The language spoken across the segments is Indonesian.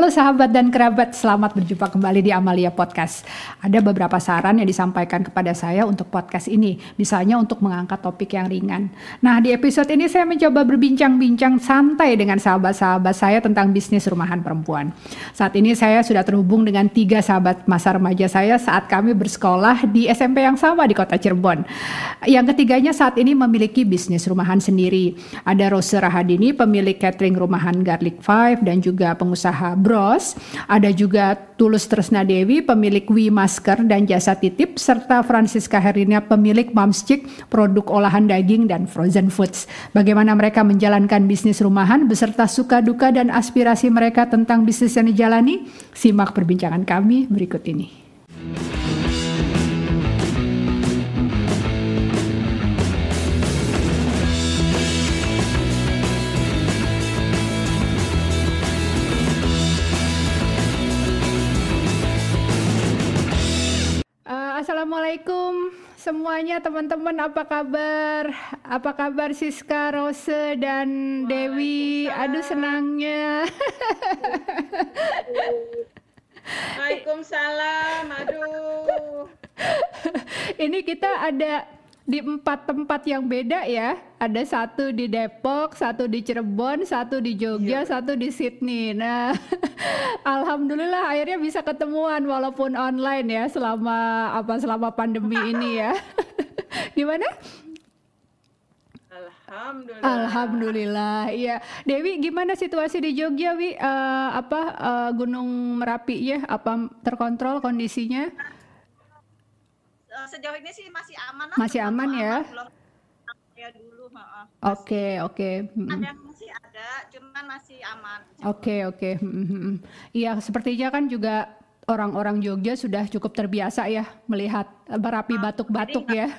Halo sahabat dan kerabat, selamat berjumpa kembali di Amalia Podcast. Ada beberapa saran yang disampaikan kepada saya untuk podcast ini, misalnya untuk mengangkat topik yang ringan. Nah, di episode ini saya mencoba berbincang-bincang santai dengan sahabat-sahabat saya tentang bisnis rumahan perempuan. Saat ini saya sudah terhubung dengan tiga sahabat masa remaja saya saat kami bersekolah di SMP yang sama di kota Cirebon. Yang ketiganya saat ini memiliki bisnis rumahan sendiri. Ada Rose Rahadini, pemilik catering rumahan Garlic Five dan juga pengusaha Bros, ada juga Tulus Tresna Dewi, pemilik Wi Masker dan jasa titip, serta Francisca Herina, pemilik Mamscik, produk olahan daging dan frozen foods. Bagaimana mereka menjalankan bisnis rumahan beserta suka duka dan aspirasi mereka tentang bisnis yang dijalani? Simak perbincangan kami berikut ini. Assalamualaikum semuanya teman-teman apa kabar? Apa kabar Siska, Rose dan Dewi? Aduh senangnya. Waalaikumsalam. Aduh. Ini kita ada di empat tempat yang beda ya. Ada satu di Depok, satu di Cirebon, satu di Jogja, iya. satu di Sydney. Nah, alhamdulillah akhirnya bisa ketemuan walaupun online ya selama apa selama pandemi ini ya. Gimana? Alhamdulillah. Alhamdulillah. Iya. Dewi, gimana situasi di Jogja, Wi? Uh, apa uh, Gunung Merapi ya? Apa terkontrol kondisinya? Eh, sejauh ini sih masih aman. Masih aman ya? Belum ya dulu. Oke oke. Ada yang masih ada, cuman masih aman. Oke oke. Iya sepertinya kan juga orang-orang Jogja sudah cukup terbiasa ya melihat berapi ah, batuk-batuk ya.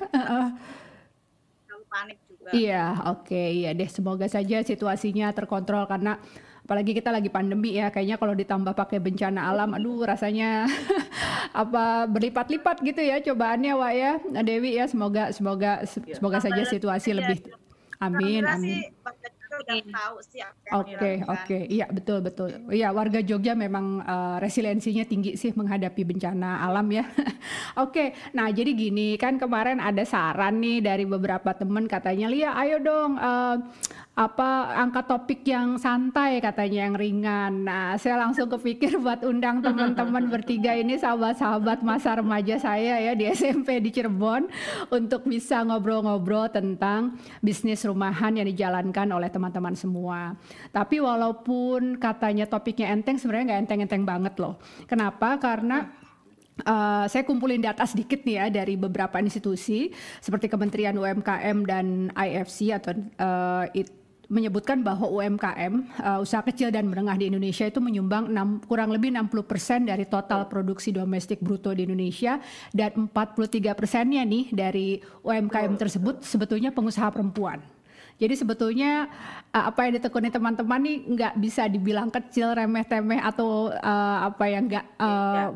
panik juga. Iya oke okay, iya deh semoga saja situasinya terkontrol karena apalagi kita lagi pandemi ya kayaknya kalau ditambah pakai bencana alam aduh rasanya apa berlipat-lipat gitu ya cobaannya Wak ya. Dewi ya semoga semoga semoga saja situasi lebih amin amin. Oke oke. Iya betul betul. Iya warga Jogja memang uh, resiliensinya tinggi sih menghadapi bencana alam ya. Oke nah jadi gini kan kemarin ada saran nih dari beberapa teman katanya Lia ayo dong uh, apa angkat topik yang santai katanya yang ringan. Nah, saya langsung kepikir buat undang teman-teman bertiga ini sahabat-sahabat masa remaja saya ya di SMP di Cirebon untuk bisa ngobrol-ngobrol tentang bisnis rumahan yang dijalankan oleh teman-teman semua. Tapi walaupun katanya topiknya enteng sebenarnya nggak enteng-enteng banget loh. Kenapa? Karena Uh, saya kumpulin data sedikit nih ya dari beberapa institusi seperti Kementerian UMKM dan IFC atau uh, it, menyebutkan bahwa UMKM uh, usaha kecil dan menengah di Indonesia itu menyumbang 6, kurang lebih 60 persen dari total produksi domestik bruto di Indonesia dan 43 persennya nih dari UMKM tersebut sebetulnya pengusaha perempuan. Jadi sebetulnya uh, apa yang ditekuni teman-teman nih nggak bisa dibilang kecil, remeh-temeh atau uh, apa yang nggak uh,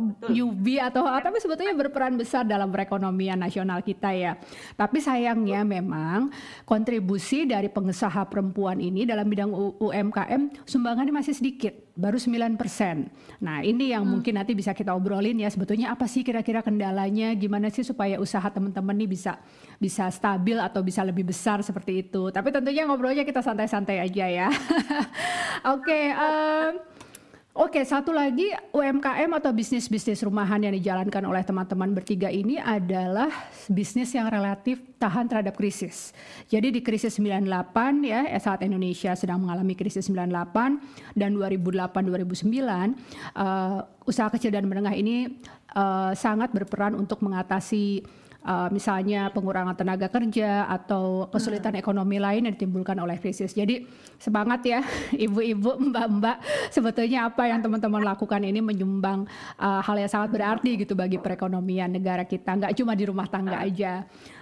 ya, atau tapi sebetulnya berperan besar dalam perekonomian nasional kita ya. Tapi sayangnya memang kontribusi dari pengusaha perempuan ini dalam bidang UMKM sumbangannya masih sedikit baru 9%. Nah, ini yang hmm. mungkin nanti bisa kita obrolin ya sebetulnya apa sih kira-kira kendalanya, gimana sih supaya usaha teman-teman nih bisa bisa stabil atau bisa lebih besar seperti itu. Tapi tentunya ngobrolnya kita santai-santai aja ya. Oke, okay, um, Oke, satu lagi UMKM atau bisnis-bisnis rumahan yang dijalankan oleh teman-teman bertiga ini adalah bisnis yang relatif tahan terhadap krisis. Jadi di krisis 98 ya, eh, saat Indonesia sedang mengalami krisis 98 dan 2008-2009, uh, usaha kecil dan menengah ini uh, sangat berperan untuk mengatasi uh, misalnya pengurangan tenaga kerja atau kesulitan hmm. ekonomi lain yang ditimbulkan oleh krisis. Jadi semangat ya ibu-ibu, mbak-mbak. Sebetulnya apa yang teman-teman lakukan ini menyumbang uh, hal yang sangat berarti gitu bagi perekonomian negara kita. Nggak cuma di rumah tangga hmm. aja.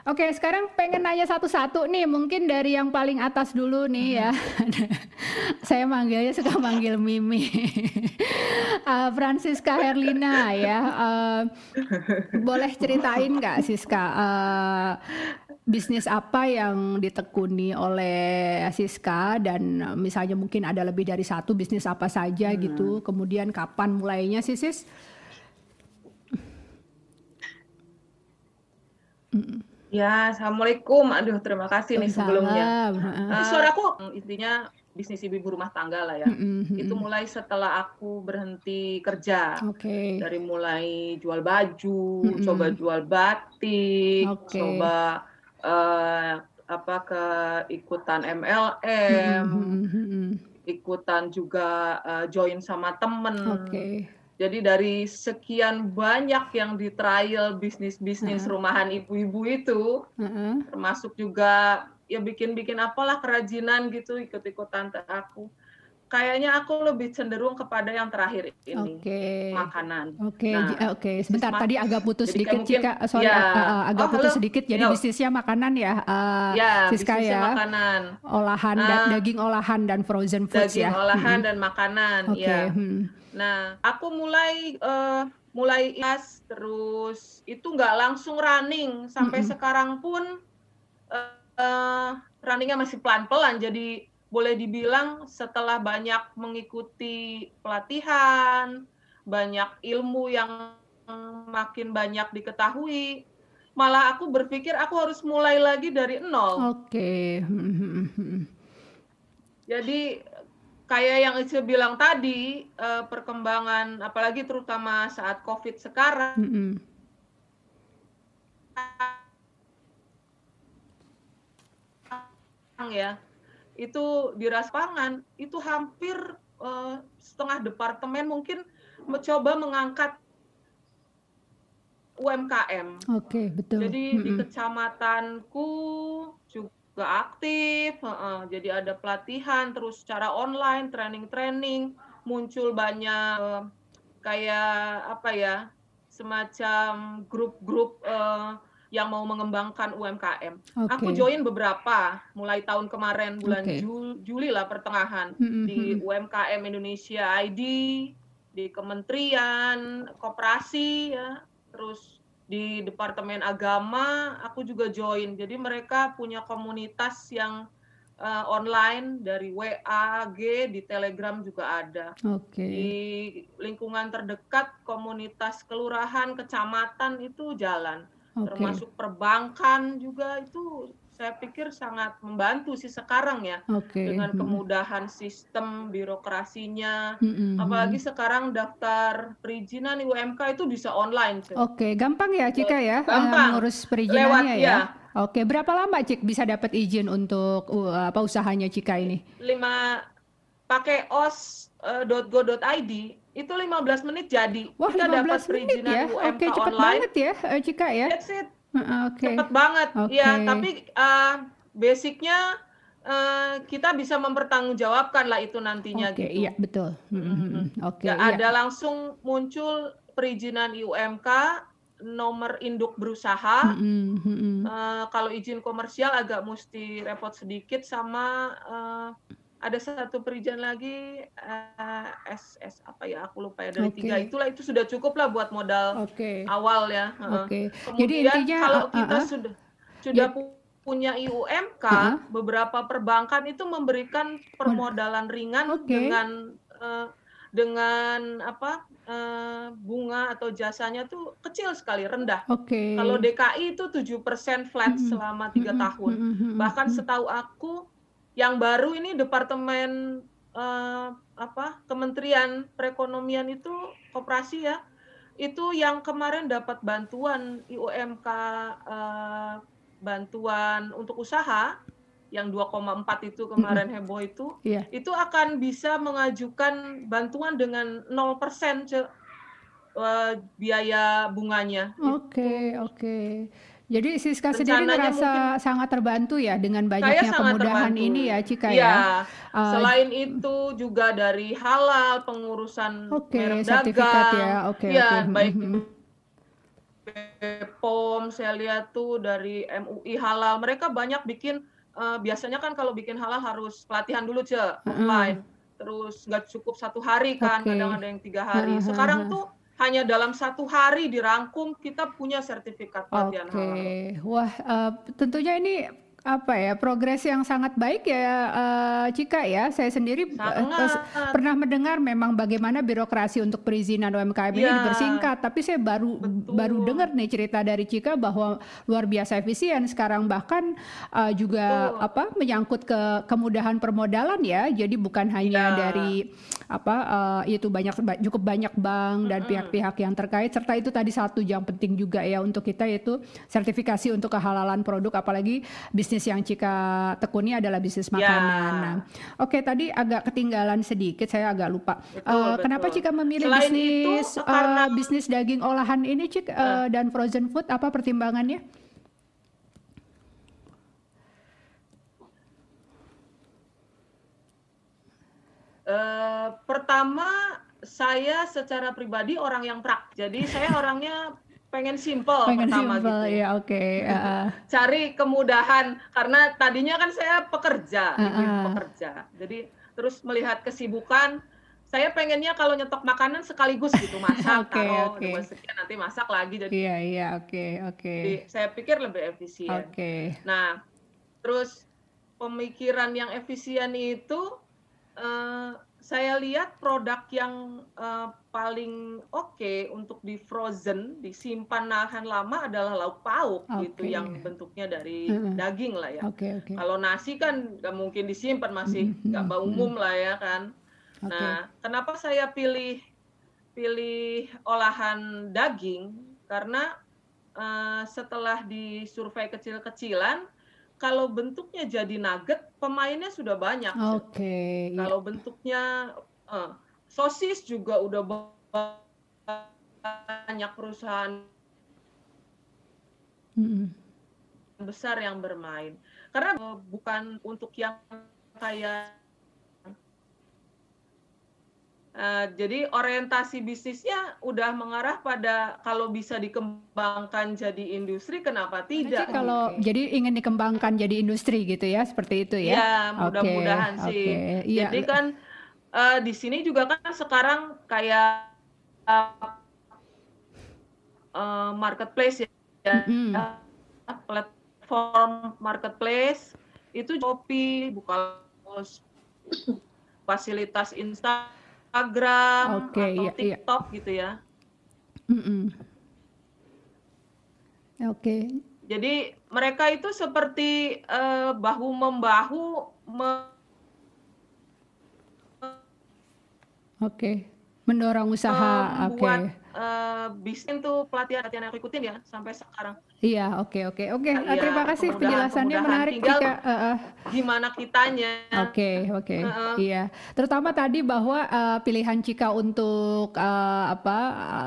Oke, sekarang pengen nanya satu-satu nih, mungkin dari yang paling atas dulu nih ya. Saya manggilnya suka manggil Mimi. uh, Francisca Herlina ya. Uh, boleh ceritain nggak Siska? Uh, bisnis apa yang ditekuni oleh Siska dan misalnya mungkin ada lebih dari satu bisnis apa saja Hmm. gitu. Kemudian kapan mulainya sih Sis? Ya, assalamualaikum. Aduh, terima kasih nih sebelumnya. Heeh. Eh, suaraku intinya bisnis ibu rumah tangga lah ya. Mm-mm. Itu mulai setelah aku berhenti kerja. Oke. Dari mulai jual baju, Mm-mm. coba jual batik, Oke. coba eh, apa ke ikutan MLM, mm-mm. ikutan juga eh, join sama temen. Oke. Jadi dari sekian banyak yang di trial bisnis-bisnis Heeh. rumahan ibu-ibu itu, Heeh. termasuk juga ya bikin-bikin apalah kerajinan gitu ikut-ikutan tante aku. Kayaknya aku lebih cenderung kepada yang terakhir ini, Oke. makanan. Oke, Nah, ji- eh, oke. bisnis Sebentar mak- tadi agak putus jadi sedikit, mungkin- Cika. Sorry, ya. eh, eh, agak Oh, putus halo. sedikit. Jadi Yo. bisnisnya makanan ya, eh, Ya, Siska bisnisnya ya. makanan, Olahan da- Ah. daging olahan dan frozen foods daging ya. olahan Mm-mm. dan makanan. Oke. Ya. hmm. Nah, aku mulai eh, mulai ikhlas terus itu nggak langsung running sampai Mm-mm. sekarang pun eh, eh, runningnya masih pelan-pelan. Jadi boleh dibilang setelah banyak mengikuti pelatihan, banyak ilmu yang makin banyak diketahui, malah aku berpikir aku harus mulai lagi dari nol. Oke. Hmm. Jadi kayak yang Ice bilang tadi, eh, perkembangan apalagi terutama saat COVID sekarang Hmm, hmm. ya, itu di ras pangan itu hampir eh, setengah departemen mungkin mencoba mengangkat UMKM. Oke, betul. Jadi di Hmm, hmm. kecamatanku juga aktif, heeh. jadi ada pelatihan terus secara online, training-training, muncul banyak eh, kayak apa ya, semacam grup-grup eh, yang mau mengembangkan UMKM. Aku Oke. join beberapa, mulai tahun kemarin bulan Oke. Jul- Juli lah pertengahan Hmm, hmm, di. UMKM Indonesia ID, di Kementerian Koperasi ya, terus di Departemen Agama aku juga join. Jadi mereka punya komunitas yang eh, online dari WA, G, di Telegram juga ada. Oke. Di lingkungan terdekat komunitas kelurahan, kecamatan itu jalan. Oke. Termasuk perbankan juga itu saya pikir sangat membantu sih sekarang ya Oke. dengan Hmm. kemudahan sistem birokrasinya. Hmm, hmm, Apalagi hmm. sekarang daftar perizinan UMK itu bisa online. Oke, gampang ya Cika ya, eh, Gampang. Lewat perizinannya ya. ya Oke, berapa lama Cik bisa dapat izin untuk uh, apa usahanya Cika ini? lima pakai os.go.id itu 15 menit jadi. Wah, Kita dapat 15 menit perizinan ya. UMK Oke, cepet online. banget ya eh, Cika ya. That's it. Oke. Cepet banget. Oke. Ya, tapi eh, basicnya eh, kita bisa mempertanggungjawabkan lah itu nantinya Oke, gitu. iya betul. Hmm, hmm, hmm. Oke, Nggak iya. ada langsung muncul perizinan UMK, nomor induk berusaha. Hmm, hmm. Eh, kalau izin komersial agak mesti repot sedikit sama eh, ada satu perizinan lagi eh, SS apa ya aku lupa ya dari Oke. tiga itulah itu sudah cukup lah buat modal Oke. awal ya. Heeh. Oke. Kemudian Jadi intinya kalau uh, uh, kita uh, sudah sudah Ya. pu- punya IUMK, Heeh. beberapa perbankan itu memberikan permodalan ringan Oke. dengan eh, dengan apa eh, bunga atau jasanya tuh kecil sekali rendah. Oke. Kalau DKI itu 7% flat Mm-mm. selama tiga Mm-mm, tahun. mm-mm, mm-mm, Bahkan setahu aku yang baru ini departemen eh, apa Kementerian Perekonomian itu koperasi ya itu yang kemarin dapat bantuan IUMK eh, bantuan untuk usaha yang 2,4 itu kemarin heboh itu Iya. itu akan bisa mengajukan bantuan dengan 0% Ce, eh, biaya bunganya. Oke, oke. Jadi Siska sendiri Rencananya ngerasa sangat terbantu ya dengan banyaknya kemudahan terbantu. ini ya Cika Iya. ya. Uh, Selain itu juga dari halal pengurusan Oke, merek sertifikat dagang. ya. Oke, Iya, oke. baik Mhm. BPOM saya lihat tuh dari MUI halal. Mereka banyak bikin eh, biasanya kan kalau bikin halal harus pelatihan dulu ce Mm-mm. offline. Terus nggak cukup satu hari kan, Oke. kadang ada yang tiga hari. Aha, Sekarang tuh hanya dalam satu hari dirangkum kita punya sertifikat pelatihan Oke, halal. wah uh, tentunya ini apa ya progres yang sangat baik ya uh, Cika ya. Saya sendiri uh, pernah mendengar memang bagaimana birokrasi untuk perizinan UMKM ini Ya. dipersingkat, tapi saya baru Betul. baru dengar nih cerita dari Cika bahwa luar biasa efisien sekarang bahkan uh, juga Betul. apa menyangkut ke kemudahan permodalan ya. Jadi bukan hanya Ya. dari apa uh, itu banyak ba- cukup banyak bank dan pihak-pihak yang terkait serta itu tadi satu yang penting juga ya untuk kita yaitu sertifikasi untuk kehalalan produk apalagi bisnis yang Cika tekuni adalah bisnis Ya. makanan. Nah, oke tadi agak ketinggalan sedikit saya agak lupa. Betul, Eh, kenapa betul. Cika memilih Selain bisnis itu, eh, karena- bisnis daging olahan ini Cik eh, dan frozen food apa pertimbangannya? Eh, pertama saya secara pribadi orang yang prak, jadi saya orangnya pengen simple Pengen pertama simple gitu. ya oke. eh, eh. Cari kemudahan karena tadinya kan saya pekerja, Ah, ah. pekerja. Jadi terus melihat kesibukan, saya pengennya kalau nyetok makanan sekaligus gitu masak, Oke, taruh dua sekian nanti masak lagi. Jadi Iya iya oke oke. saya pikir lebih efisien. Oke. Nah, terus pemikiran yang efisien itu eh, saya lihat produk yang eh, paling oke untuk di frozen, disimpan nahan lama adalah lauk pauk gitu Oke. yang bentuknya dari Mm-mm. daging lah ya. Oke oke. Kalau nasi kan nggak mungkin disimpan masih Mm-mm, nggak mm-mm, umum lah ya kan. Oke. Nah, kenapa saya pilih pilih olahan daging? Karena eh, setelah disurvei kecil-kecilan, kalau bentuknya jadi nugget, pemainnya sudah banyak. Oke. iya. Kalau bentuknya eh, sosis juga udah ba- banyak perusahaan Mm-mm. besar yang bermain. Karena eh, bukan untuk yang kayak Eh, jadi orientasi bisnisnya udah mengarah pada kalau bisa dikembangkan jadi industri, kenapa tidak? Jadi kalau gitu. jadi ingin dikembangkan jadi industri gitu ya, seperti itu ya? Ya, mudah-mudahan sih. oke. Iya. Jadi kan eh, di sini juga kan sekarang kayak eh, marketplace ya, Mm-mm. platform marketplace itu Shopee, Bukalapak, fasilitas Instagram Oke, atau iya, iya. TikTok gitu ya. Mm-mm. Oke. Jadi mereka itu seperti eh, bahu membahu me- Oke. Mendorong usaha. Oke. membuat eh, bisnis tuh pelatihan-pelatihan yang aku ikutin ya sampai sekarang. Iya, oke oke oke. Iya, Eh, Terima kasih kemudahan- penjelasannya kemudahan. menarik Tinggal. Eh, eh. Gimana kitanya? Oke, oke. Heeh. Iya. Terutama tadi bahwa eh, pilihan Cika untuk eh, apa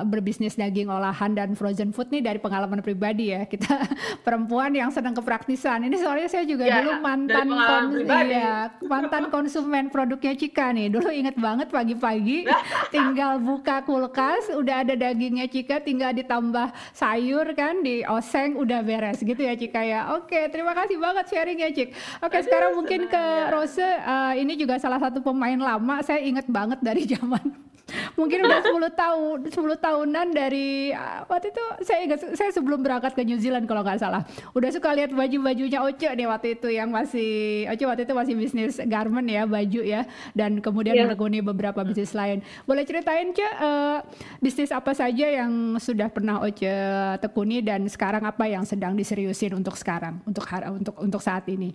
berbisnis daging olahan dan frozen food nih dari pengalaman pribadi ya. Kita perempuan yang sedang kepraktisan. Ini soalnya saya juga Ya, dulu mantan pengalaman kons- pribadi. iya, mantan konsumen produknya Cika nih. Dulu inget banget pagi-pagi tinggal buka kulkas udah ada dagingnya Cika tinggal ditambah sayur kan di oseng udah beres gitu ya Cika ya. Oke, terima kasih banget sharing ya Cik. Oke, sekarang mungkin ke ya. Rose eh, ini juga salah satu pemain lama saya inget banget dari zaman mungkin udah 10 tahun 10 tahunan dari ah, waktu itu saya ingat saya sebelum berangkat ke New Zealand kalau nggak salah. Udah suka lihat baju-bajunya Oce nih waktu itu yang masih Oce waktu itu masih bisnis garment ya baju ya. Dan kemudian Iya. menekuni beberapa bisnis lain. Boleh ceritain Ce eh, bisnis apa saja yang sudah pernah Oce tekuni dan sekarang apa yang sedang diseriusin untuk sekarang untuk untuk untuk saat ini?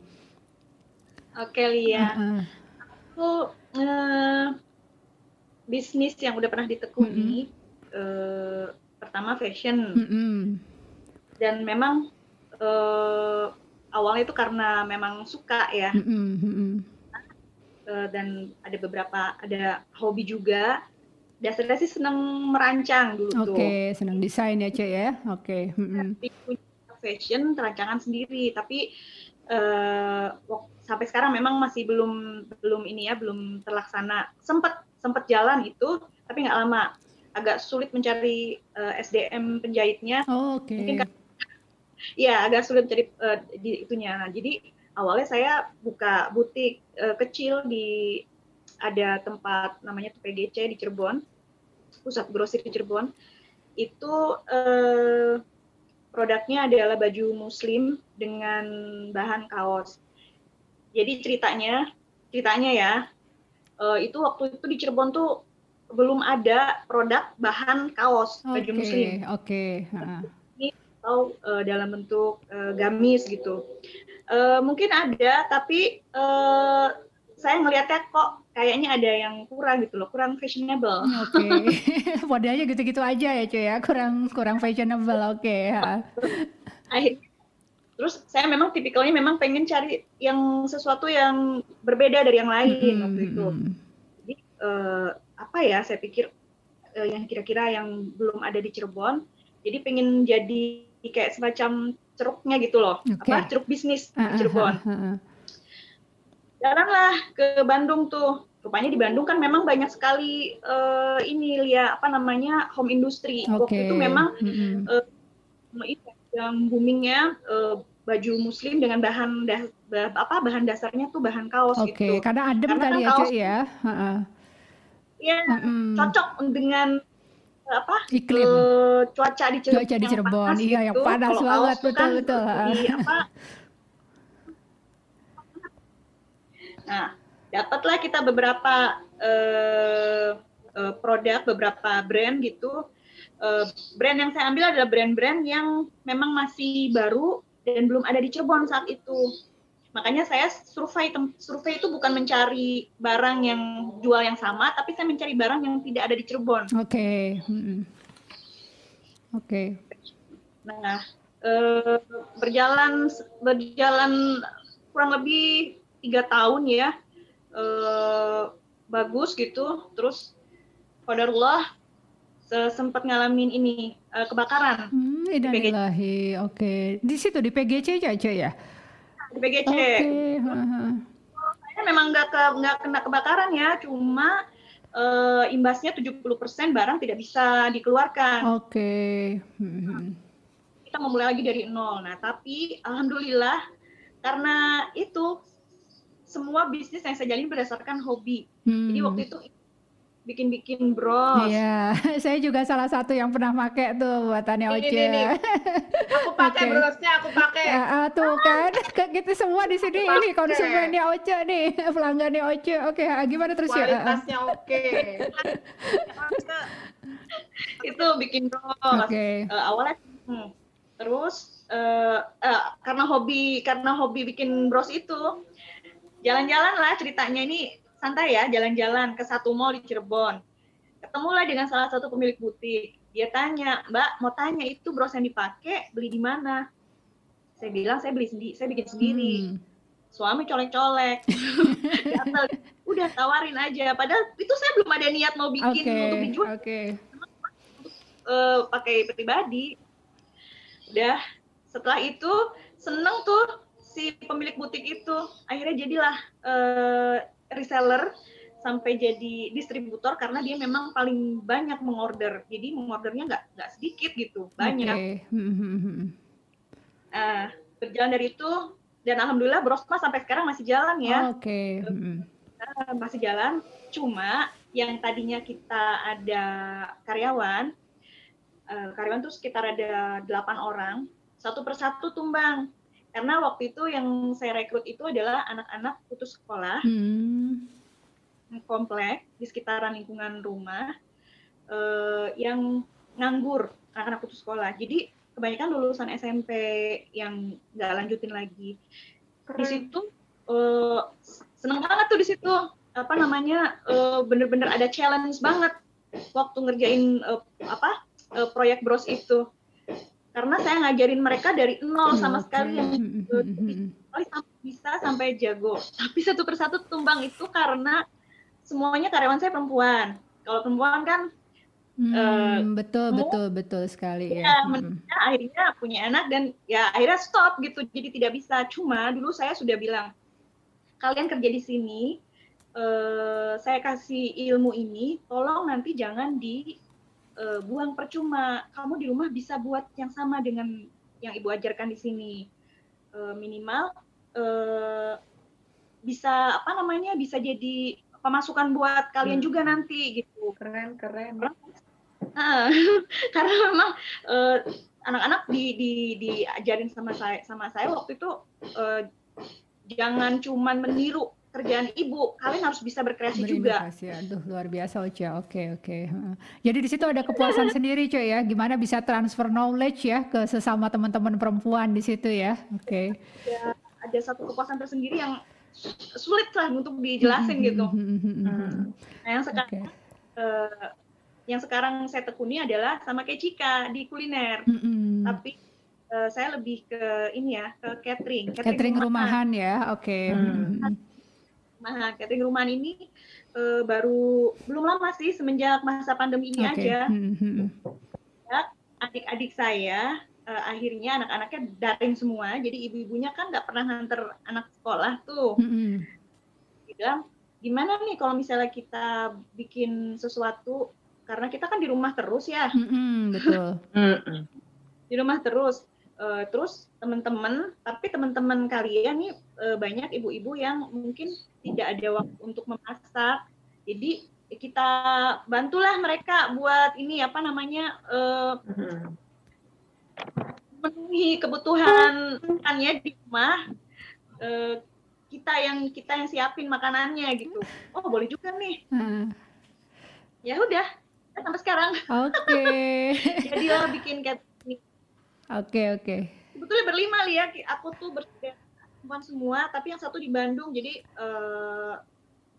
Oke Lia, Heeh. aku eh, bisnis yang udah pernah ditekuni eh, pertama fashion Mm-mm. dan memang eh, awalnya itu karena memang suka ya Mm-mm. Mm-mm. eh, dan ada beberapa ada hobi juga. Dasarnya sih seneng merancang dulu tuh. Oke, senang desain ya, Cek ya. Oke. mm-mm. Tapi punya fashion rancangan sendiri, tapi wak- sampai sekarang memang masih belum belum ini ya, belum terlaksana. Sempat sempat jalan itu, tapi nggak lama. Agak sulit mencari eh, SDM penjahitnya. Oh, Oke. Mungkin kan- Ya, agak sulit mencari eh, di itunya. Jadi awalnya saya buka butik eh, kecil di ada tempat namanya PGC di Cirebon. pusat grosir Cirebon itu eh, produknya adalah baju muslim dengan bahan kaos. Jadi ceritanya, ceritanya ya, eh, itu waktu itu di Cirebon tuh belum ada produk bahan kaos baju Oke, muslim oke. heeh. atau eh, dalam bentuk eh, gamis gitu. Eh, mungkin ada, tapi eh, saya ngelihatnya kok kayaknya ada yang kurang gitu loh, kurang fashionable. Oke, modelnya gitu-gitu aja ya cuy ya, kurang kurang fashionable. Oke, ha. akhirnya terus saya memang tipikalnya memang pengen cari yang sesuatu yang berbeda dari yang lain waktu itu Hmm, jadi eh, apa ya saya pikir eh, yang kira-kira yang belum ada di Cirebon jadi pengen jadi kayak semacam ceruknya gitu loh Oke. apa ceruk bisnis ah, di Cirebon ah, ah, ah. jalanlah ke Bandung tuh rupanya di Bandung kan memang banyak sekali eh, ini ya apa namanya home industry Oke. waktu itu memang Mm-mm. itu yang boomingnya eh, baju muslim dengan bahan ba- apa bahan dasarnya tuh bahan kaos Oke, gitu. karena adem Karena kali kan ya kaos- ya. Iya, Mm-mm. cocok dengan apa Iklim. eh, cuaca di Cirebon. Cuaca di yang Cirebon, panas iya, yang gitu. panas Kalau banget, betul, kan betul, Di, apa? Nah, dapatlah kita beberapa eh, eh, produk, beberapa brand gitu. Eh, brand yang saya ambil adalah brand-brand yang memang masih baru dan belum ada di Cirebon saat itu. Makanya saya survei survei itu bukan mencari barang yang jual yang sama, tapi saya mencari barang yang tidak ada di Cirebon. Oke. mm-mm. Oke. Nah, eh, berjalan berjalan kurang lebih tiga tahun ya, eh, bagus gitu. Terus Qadarullah sempat ngalamin ini eh, kebakaran Hmm, innalillahi. Oke. Di situ di PGC aja ya. di PGC. Oke. Saya memang nggak ke nggak kena kebakaran ya, cuma eh, imbasnya 70% barang tidak bisa dikeluarkan. Oke. Mm-mm. kita memulai lagi dari nol. Nah, tapi alhamdulillah karena itu semua bisnis yang saya jalin berdasarkan hobi. Jadi Hmm. waktu itu bikin-bikin bros. Iya, saya juga salah satu yang pernah pakai tuh buatannya Oce. ini, ini. Aku pakai Oke. brosnya, aku pakai. Ah, ah, tuh kan, Kayak gitu semua di sini ini konsumennya Oce nih, pelanggannya Oce. Oke, ah, gimana terus ya? Ah, ah. Kualitasnya oke. Itu bikin bros. Oke. Eh, awalnya hmm. terus eh, eh, karena hobi karena hobi bikin bros itu jalan-jalan lah ceritanya ini santai ya jalan-jalan ke satu mall di Cirebon. Ketemulah dengan salah satu pemilik butik. Dia tanya mbak mau tanya itu bros yang dipakai beli di mana? Saya bilang saya beli sendiri saya bikin sendiri. Hmm. suami colek-colek. Udah tawarin aja. Padahal itu saya belum ada niat mau bikin Oke, untuk dijual. oke. eh, pakai pribadi. Udah. Setelah itu seneng tuh si pemilik butik itu. Akhirnya jadilah eh, reseller sampai jadi distributor karena dia memang paling banyak mengorder. Jadi mengordernya nggak nggak sedikit gitu, banyak. Oke. Hmm, hmm, hmm. Eh, berjalan dari itu dan alhamdulillah Brosma sampai sekarang masih jalan ya. Oke. hmm. Eh, masih jalan. Cuma yang tadinya kita ada karyawan, eh, karyawan tuh sekitar ada delapan orang, satu persatu tumbang. Karena waktu itu yang saya rekrut itu adalah anak-anak putus sekolah Hmm. komplek di sekitaran lingkungan rumah eh, yang nganggur anak-anak putus sekolah. Jadi kebanyakan lulusan SMP yang nggak lanjutin lagi. Di situ eh, seneng banget tuh di situ apa namanya eh, bener-bener ada challenge banget waktu ngerjain eh, apa eh, proyek bros itu karena saya ngajarin mereka dari nol sama Oke. sekali yang Hmm, hmm, hmm, sampai bisa sampai jago tapi satu persatu tumbang itu karena semuanya karyawan saya perempuan kalau perempuan kan Hmm, betul kamu- betul betul sekali ya ya. Hmm. akhirnya punya anak dan ya akhirnya stop gitu jadi tidak bisa cuma dulu saya sudah bilang kalian kerja di sini eh, saya kasih ilmu ini tolong nanti jangan dibuang percuma kamu di rumah bisa buat yang sama dengan yang ibu ajarkan di sini Eh, minimal eh, bisa apa namanya bisa jadi pemasukan buat kalian Hmm. juga nanti gitu Keren, keren. Ah, karena memang eh, anak-anak di, di diajarin sama saya sama saya waktu itu eh, jangan cuman meniru kerjaan ibu, kalian harus bisa berkreasi juga. Berinovasi, aduh luar biasa Oce. Oke oke. Jadi di situ ada kepuasan sendiri cuy ya. Gimana bisa transfer knowledge ya ke sesama teman-teman perempuan di situ ya. Oke. Ada, ada satu kepuasan tersendiri yang sulit lah untuk dijelasin gitu. Nah, yang sekarang Oke. eh, yang sekarang saya tekuni adalah sama kayak Cika di kuliner. Mm-mm. Tapi eh, saya lebih ke ini ya, ke catering. Catering rumahan ya. Oke. Hmm. Nah, catering rumahan ini eh, baru belum lama sih semenjak masa pandemi ini Oke. aja. Mm-mm. Adik-adik saya eh, akhirnya anak-anaknya daring semua. Jadi ibu-ibunya kan nggak pernah nganter anak sekolah tuh. Bilang gimana nih kalau misalnya kita bikin sesuatu karena kita kan di rumah terus ya betul. Di rumah terus Eh, terus teman-teman tapi teman-teman kalian nih eh, banyak ibu-ibu yang mungkin tidak ada waktu untuk memasak. Jadi kita bantulah mereka buat ini apa namanya Mm-mm. memenuhi kebutuhan makannya di rumah. Eh, kita yang kita yang siapin makanannya gitu. Oh boleh juga nih. Ah, ya udah sampai sekarang. Oke. jadi lo bikin kayak Oke oke. sebetulnya berlima li ya aku tuh bertiga perempuan semua tapi yang satu di Bandung jadi eh,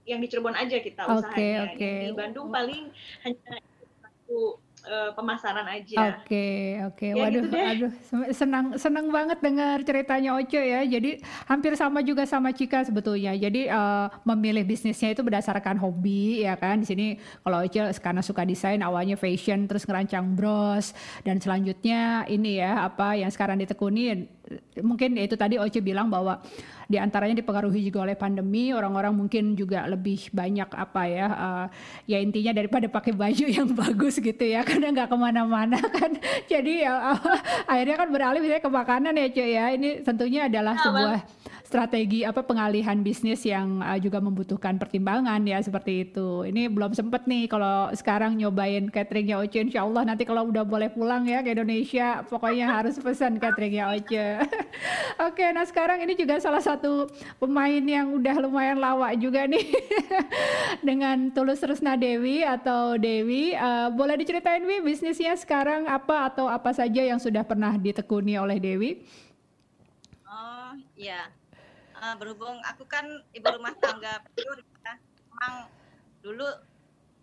yang di Cirebon aja kita usahanya oke. di Bandung paling hanya satu eh, pemasaran aja Oke, oke. Ya, Waduh, gitu deh. aduh, sem- senang senang banget dengar ceritanya Oce ya. Jadi hampir sama juga sama Cika sebetulnya. Jadi eh, memilih bisnisnya itu berdasarkan hobi ya kan. Di sini kalau Oce karena suka desain awalnya fashion terus ngerancang bros dan selanjutnya ini ya apa yang sekarang ditekuni mungkin ya itu tadi Oce bilang bahwa di antaranya dipengaruhi juga oleh pandemi. Orang-orang mungkin juga lebih banyak apa ya eh, ya intinya daripada pakai baju yang bagus gitu ya karena nggak ke mana-mana kan. Jadi ya akhirnya kan beralih misalnya ke makanan ya cuy ya. Ini tentunya adalah Ya, sebuah strategi apa pengalihan bisnis yang uh, juga membutuhkan pertimbangan ya seperti itu ini belum sempet nih kalau sekarang nyobain cateringnya Oce Insya Allah nanti kalau udah boleh pulang ya ke Indonesia pokoknya harus pesan cateringnya Oce Oke, nah sekarang ini juga salah satu pemain yang udah lumayan lawak juga nih dengan Tulus Rusna Dewi atau Dewi. Eh, boleh diceritain Wi bisnisnya sekarang apa atau apa saja yang sudah pernah ditekuni oleh Dewi? Oh iya, Eh, berhubung aku kan ibu rumah tangga ya, memang dulu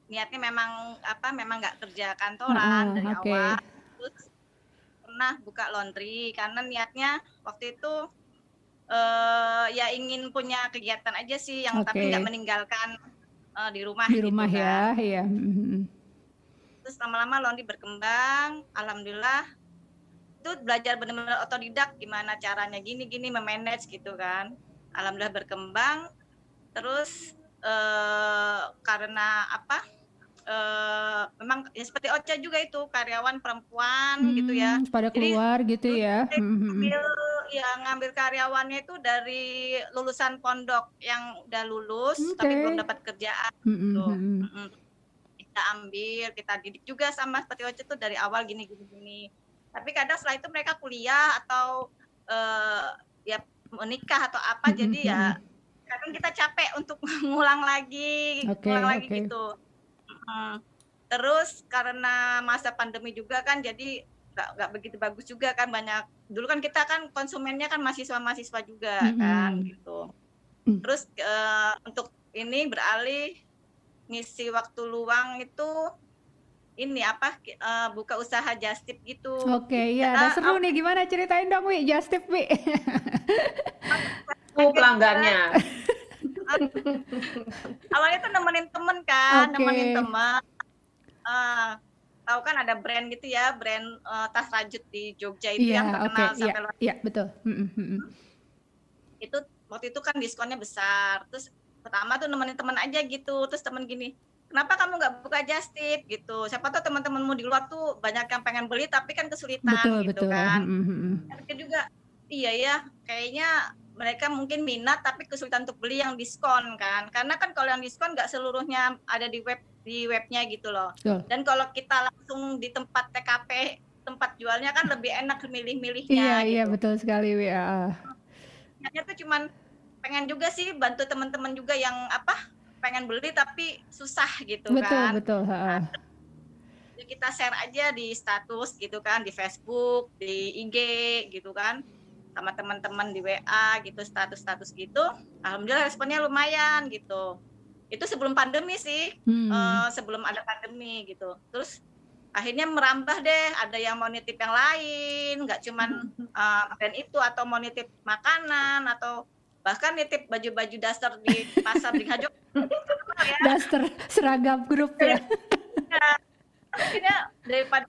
niatnya memang apa memang nggak kerja kantoran dari oke. awal, terus pernah buka laundry karena niatnya waktu itu eh ya ingin punya kegiatan aja sih yang tapi Oke. nggak meninggalkan eh, di rumah Di gitu rumah kan. ya, iya. Mhm. terus lama-lama laundry berkembang alhamdulillah itu belajar benar-benar otodidak gimana caranya gini-gini memanage gitu kan alhamdulillah berkembang terus eh, karena apa eh, memang ya seperti Ocha juga itu karyawan perempuan gitu ya Hmm, pada Jadi, keluar gitu ya. saya Mhm. ngambil ya ngambil karyawannya itu dari lulusan pondok yang udah lulus tapi Oke. belum dapat kerjaan Mhm, gitu. kita ambil kita didik juga sama seperti Oce tuh dari awal gini gini gini tapi kadang setelah itu mereka kuliah atau eh, ya menikah atau apa jadi ya kadang kita capek untuk ngulang lagi Oke, ngulang lagi oke. gitu Mm. terus karena masa pandemi juga kan jadi nggak nggak begitu bagus juga kan banyak dulu kan kita kan konsumennya kan mahasiswa mahasiswa juga kan Mm-mm. gitu Mm. terus eh, untuk ini beralih ngisi waktu luang itu ini apa eh, buka usaha just tip gitu Oke, ya, nah Kita seru nih. Gimana ceritain dong, Wi? Just tip, Wi. Aku pelanggannya. awalnya tuh nemenin temen kan Oke. nemenin temen Eh, tahu kan ada brand gitu ya brand eh, tas rajut di Jogja itu yang Iya, oke, terkenal iya, sampai luar iya, betul. Mhm, mhm. itu waktu itu kan diskonnya besar terus pertama tuh nemenin temen aja gitu terus temen gini kenapa kamu nggak buka just tip gitu siapa tahu teman-temanmu di luar tuh banyak yang pengen beli tapi kan kesulitan Betul, gitu betul. kan Mhm, mhm. Pikir juga iya ya kayaknya mereka mungkin minat tapi kesulitan untuk beli yang diskon kan karena kan kalau yang diskon nggak seluruhnya ada di web di webnya gitu loh. Betul. Dan kalau kita langsung di tempat TKP tempat jualnya kan lebih enak milih-milihnya Iya, iya gitu. betul sekali ah. Niatnya tuh cuman pengen juga sih bantu teman-teman juga yang apa pengen beli tapi susah gitu Betul, kan. betul. ah, ah. Ya kita share aja di status gitu kan di Facebook, di IG gitu kan sama teman-teman di WA gitu status-status gitu. Alhamdulillah responnya lumayan gitu. Itu sebelum pandemi sih, Hmm. eh, sebelum ada pandemi gitu. Terus akhirnya merambah deh, ada yang mau nitip yang lain, nggak cuman brand itu atau mau nitip makanan atau bahkan nitip baju-baju daster di pasar di Hajo. ya. Daster seragam grup ya. akhirnya daripada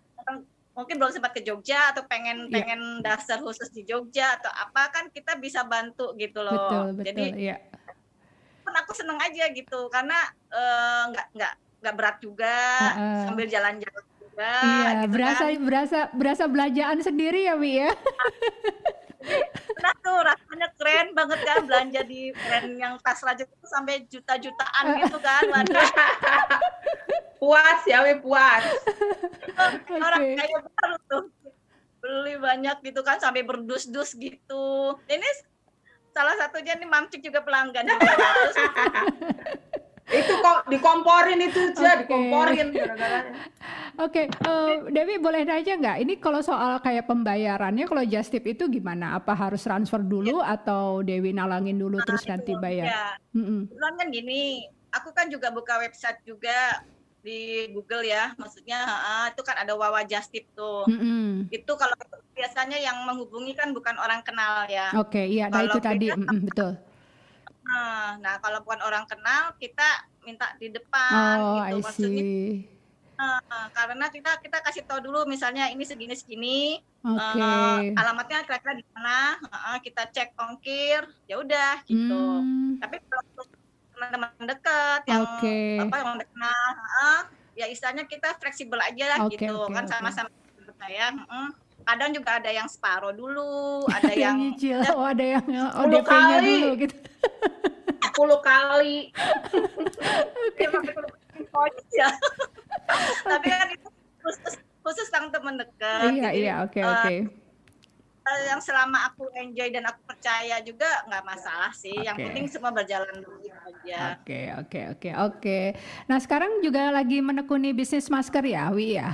mungkin belum sempat ke Jogja atau pengen Iya. pengen dasar khusus di Jogja atau apa kan kita bisa bantu gitu loh. Betul, betul. Jadi Iya. kan aku seneng aja gitu karena eh, nggak nggak nggak berat juga Heeh. sambil jalan-jalan Iya, gitu berasa kan. berasa berasa belanjaan sendiri ya, Wi ya. Nah tuh rasanya keren banget kan belanja di brand yang tas raja itu sampai juta-jutaan gitu kan. Waduh, Puas ya, we puas. orang Oke. kaya baru tuh beli banyak gitu kan sampai berdus-dus gitu. Ini salah satunya nih Mamcik juga pelanggan. Itu kok dikomporin itu aja, Oke. dikomporin gara-gara. Oke, eh, Dewi boleh nanya nggak? Ini kalau soal kayak pembayarannya, kalau just tip itu gimana? Apa harus transfer dulu atau Dewi nalangin dulu terus nanti bayar? ya, Mm-mm. kebetulan kan gini, aku kan juga buka website juga di Google ya, maksudnya ah, itu kan ada Wawa Just Tip tuh. Mm-mm. Itu kalau biasanya yang menghubungi kan bukan orang kenal ya. Oke, iya, nah itu tadi, mm-mm, betul. Nah, nah kalau bukan orang kenal kita minta di depan Oh, gitu I maksudnya see. eh, karena kita kita kasih tahu dulu misalnya ini segini segini Oke. eh, alamatnya kira-kira di mana eh, kita cek ongkir ya udah gitu Hmm, tapi kalau teman-teman dekat yang Oke. apa yang kenal eh, ya istilahnya kita fleksibel aja lah Oke, gitu oke, kan sama-sama saya mm. Kadang juga ada yang separuh dulu ada yang yang nyicil, oh ada yang oh, Sepuluh DP-nya kali. dulu gitu. 10 kali. poin ya tapi kan itu khusus khusus yang teman dekat Iya, Jadi, iya, oke, eh, oke. eh, yang selama aku enjoy dan aku percaya juga nggak masalah sih yang Oke. penting semua berjalan baik aja Oke, oke, oke, oke. Nah, sekarang juga lagi menekuni bisnis masker ya, Wi ya?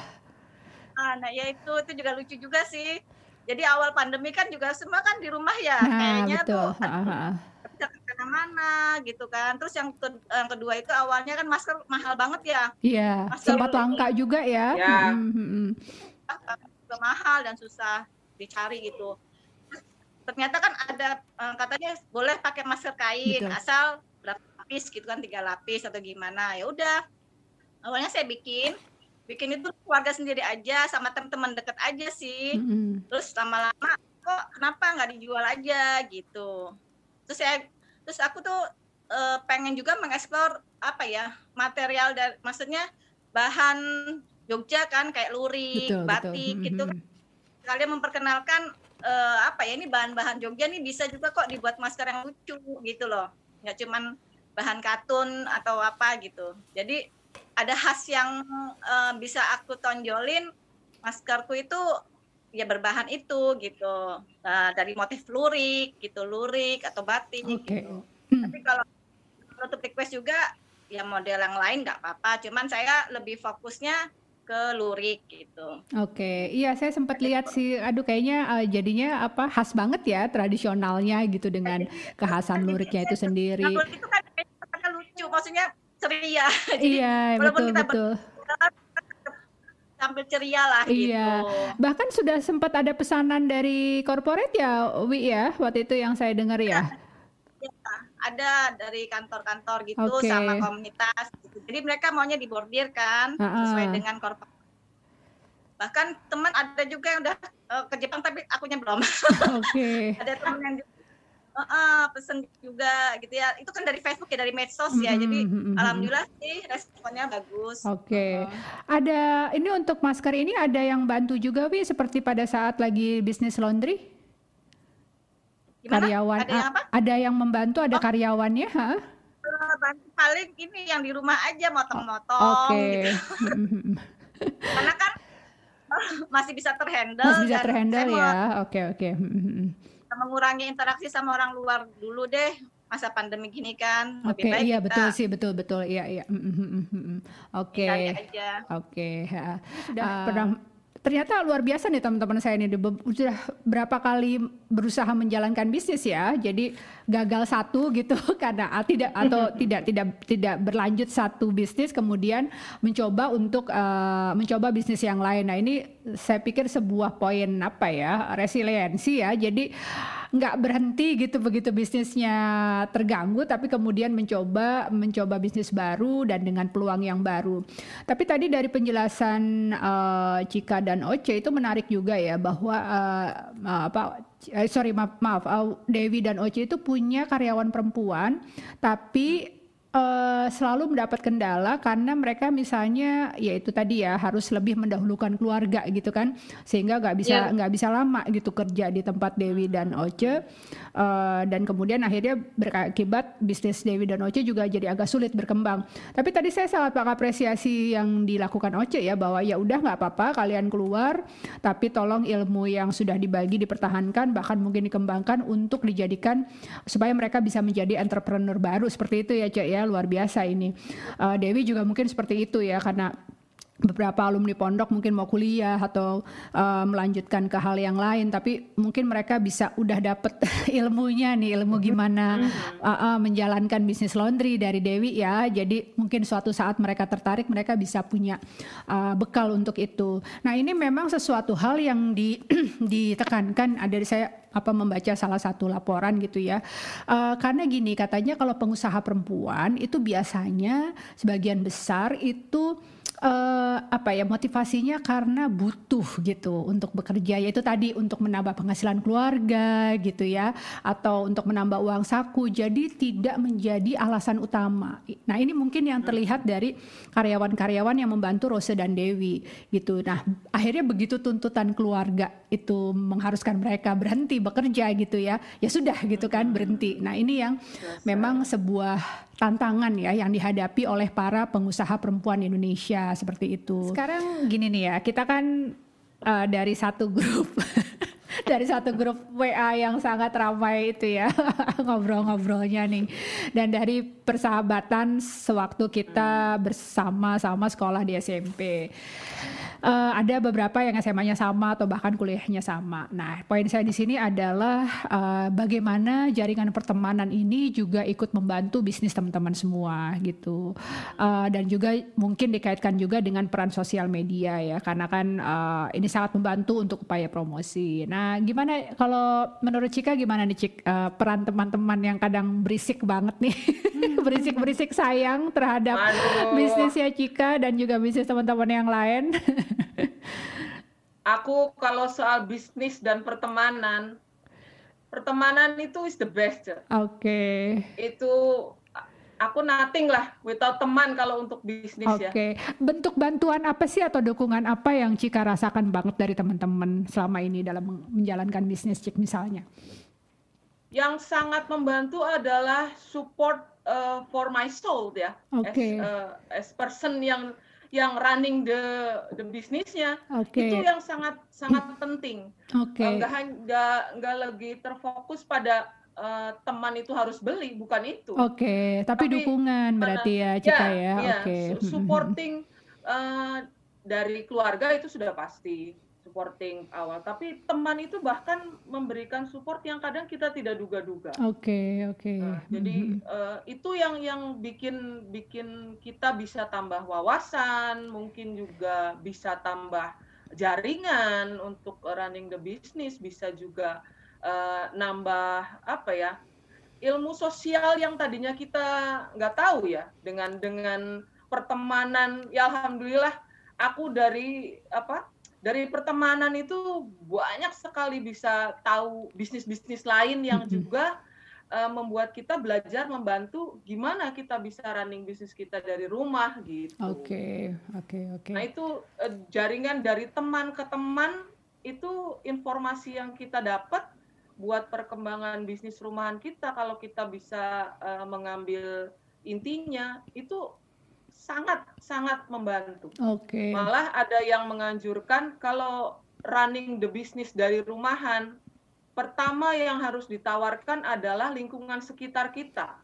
Ah, nah ya itu itu juga lucu juga sih jadi awal pandemi kan juga semua kan di rumah ya Nah, kayaknya betul. tuh bisa ke mana-mana gitu kan terus yang, ke- yang kedua itu awalnya kan masker mahal banget ya Iya, Masker sempat langka juga ya. Ya. Mm, mm, mm. juga mahal dan susah dicari gitu. Ternyata kan ada eh, katanya boleh pakai masker kain Betul. asal berapa lapis gitu kan tiga lapis atau gimana ya udah awalnya saya bikin bikin itu keluarga sendiri aja sama teman-teman deket aja sih Mm, mm. terus lama-lama kok kenapa nggak dijual aja gitu terus saya terus aku tuh eh, pengen juga mengeksplor apa ya material dan maksudnya bahan Jogja kan kayak lurik, Betul, betul. batik Mm, gitu mm, kan. Kalian memperkenalkan eh, apa ya ini bahan-bahan Jogja nih bisa juga kok dibuat masker yang lucu gitu loh. Nggak cuman bahan katun atau apa gitu. Jadi ada khas yang eh, bisa aku tonjolin maskerku itu ya berbahan itu gitu. Nah, dari motif lurik gitu, lurik atau batik Oke. gitu. Hmm. Tapi kalau untuk request juga ya model yang lain nggak apa-apa. Cuman saya lebih fokusnya ke lurik gitu. Oke, iya saya sempat lihat sih, aduh kayaknya eh, jadinya apa khas banget ya tradisionalnya gitu dengan kekhasan luriknya itu sendiri. Nah, lurik itu kan lucu, maksudnya ceria. Jadi Iya, walaupun betul kita betul. tampil ceria lah Iya. gitu. Bahkan sudah sempat ada pesanan dari corporate ya, Wi ya, waktu itu yang saya dengar ya. Ya, ada dari kantor-kantor gitu Oke. sama komunitas. Gitu. Jadi mereka maunya dibordir kan Ha-ha. sesuai dengan korporat. Bahkan teman ada juga yang udah eh, ke Jepang tapi akunya belum. Oke. ada teman yang juga eh, eh, pesen juga gitu ya. Itu kan dari Facebook ya dari medsos ya. Jadi Mhm, mhm, mhm. alhamdulillah sih responnya bagus. Oke. Heeh. Ada ini untuk masker ini ada yang bantu juga Wi seperti pada saat lagi bisnis laundry? Gimana? Karyawan Ada yang ah, apa? ada yang membantu, ada karyawannya, ha? Eh, bantu paling ini yang di rumah aja motong-motong oke. gitu. Karena kan masih bisa terhandle Masih bisa terhandle ya? Oke oke. Mhm mhm. Mengurangi interaksi sama orang luar dulu deh. Masa pandemi gini kan, lebih Oke, baik iya kita betul sih, betul betul. Iya iya. Mhm mhm mhm. Oke. Oke. Sudah Ah. pernah ternyata luar biasa nih teman-teman saya ini sudah berapa kali berusaha menjalankan bisnis ya. Jadi gagal satu gitu karena ah, tidak atau tidak tidak tidak berlanjut satu bisnis kemudian mencoba untuk eh, mencoba bisnis yang lain. Nah, ini saya pikir sebuah poin apa ya? resiliensi ya. Jadi nggak berhenti gitu begitu bisnisnya terganggu tapi kemudian mencoba mencoba bisnis baru dan dengan peluang yang baru. Tapi tadi dari penjelasan eh, Cika dan Oce itu menarik juga ya bahwa eh, eh, apa sorry maaf maaf Dewi dan Oce itu punya karyawan perempuan tapi eh, selalu mendapat kendala karena mereka misalnya ya itu tadi ya harus lebih mendahulukan keluarga gitu kan sehingga nggak bisa Iya. nggak bisa lama gitu kerja di tempat Dewi dan Oce Eh, dan kemudian akhirnya berakibat bisnis Dewi dan Oce juga jadi agak sulit berkembang. Tapi tadi saya sangat mengapresiasi yang dilakukan Oce ya bahwa ya udah nggak apa-apa kalian keluar tapi tolong ilmu yang sudah dibagi dipertahankan bahkan mungkin dikembangkan untuk dijadikan supaya mereka bisa menjadi entrepreneur baru seperti itu ya Cek ya luar biasa ini. Eh, Dewi juga mungkin seperti itu ya karena beberapa alumni pondok mungkin mau kuliah atau uh, melanjutkan ke hal yang lain tapi mungkin mereka bisa udah dapet ilmunya nih ilmu gimana uh, uh, menjalankan bisnis laundry dari Dewi ya. Jadi mungkin suatu saat mereka tertarik mereka bisa punya uh, bekal untuk itu. Nah ini memang sesuatu hal yang di ditekankan. Ada saya apa membaca salah satu laporan gitu ya. Eh, karena gini katanya kalau pengusaha perempuan itu biasanya sebagian besar itu eh, apa ya motivasinya karena butuh gitu untuk bekerja yaitu tadi untuk menambah penghasilan keluarga gitu ya atau untuk menambah uang saku jadi tidak menjadi alasan utama. Nah ini mungkin yang terlihat dari karyawan-karyawan yang membantu Rose dan Dewi gitu. Nah akhirnya begitu tuntutan keluarga itu mengharuskan mereka berhenti bekerja gitu ya ya sudah gitu kan berhenti. Nah ini yang memang sebuah tantangan ya yang dihadapi oleh para pengusaha perempuan Indonesia seperti itu. Sekarang gini nih ya, kita kan eh, dari satu grup dari satu grup WA yang sangat ramai itu ya ngobrol-ngobrolnya nih dan dari persahabatan sewaktu kita bersama-sama sekolah di SMP. Eh, ada beberapa yang SMA-nya sama atau bahkan kuliahnya sama. Nah, poin saya di sini adalah eh, bagaimana jaringan pertemanan ini juga ikut membantu bisnis teman-teman semua gitu. Eh, dan juga mungkin dikaitkan juga dengan peran sosial media ya, karena kan eh, ini sangat membantu untuk upaya promosi. Nah, gimana kalau menurut Cika gimana nih Cik eh, peran teman-teman yang kadang berisik banget nih, berisik-berisik sayang terhadap Aduh. bisnisnya Cika dan juga bisnis teman-teman yang lain. Aku kalau soal bisnis dan pertemanan, pertemanan itu is the best. Oke. Itu aku nothing lah without teman kalau untuk bisnis ya. Oke, bentuk bantuan apa sih atau dukungan apa yang Cika rasakan banget dari teman-teman selama ini dalam menjalankan bisnis Cik misalnya? Yang sangat membantu adalah support uh, for my soul ya. Oke. As, uh, as person yang yang running the the bisnisnya Oke, itu yang sangat sangat penting. oke, Uh, nggak nggak nggak lagi terfokus pada uh, teman itu harus beli, bukan itu. oke. Tapi Tapi dukungan berarti ya Cika ya? ya, Oke. su- supporting uh, dari keluarga itu sudah pasti supporting awal. Tapi teman itu bahkan memberikan support yang kadang kita tidak duga-duga. Oke, oke. Nah, jadi uh, itu yang yang bikin bikin kita bisa tambah wawasan, mungkin juga bisa tambah jaringan untuk running the business, bisa juga uh, nambah apa ya ilmu sosial yang tadinya kita nggak tahu ya dengan dengan pertemanan. Ya alhamdulillah aku dari apa dari pertemanan itu banyak sekali bisa tahu bisnis-bisnis lain yang juga uh, membuat kita belajar membantu gimana kita bisa running bisnis kita dari rumah gitu. Oke, oke, oke. Nah itu uh, jaringan dari teman ke teman itu informasi yang kita dapat buat perkembangan bisnis rumahan kita kalau kita bisa uh, mengambil intinya itu sangat sangat membantu. Oke. Malah ada yang menganjurkan kalau running the business dari rumahan, pertama yang harus ditawarkan adalah lingkungan sekitar kita.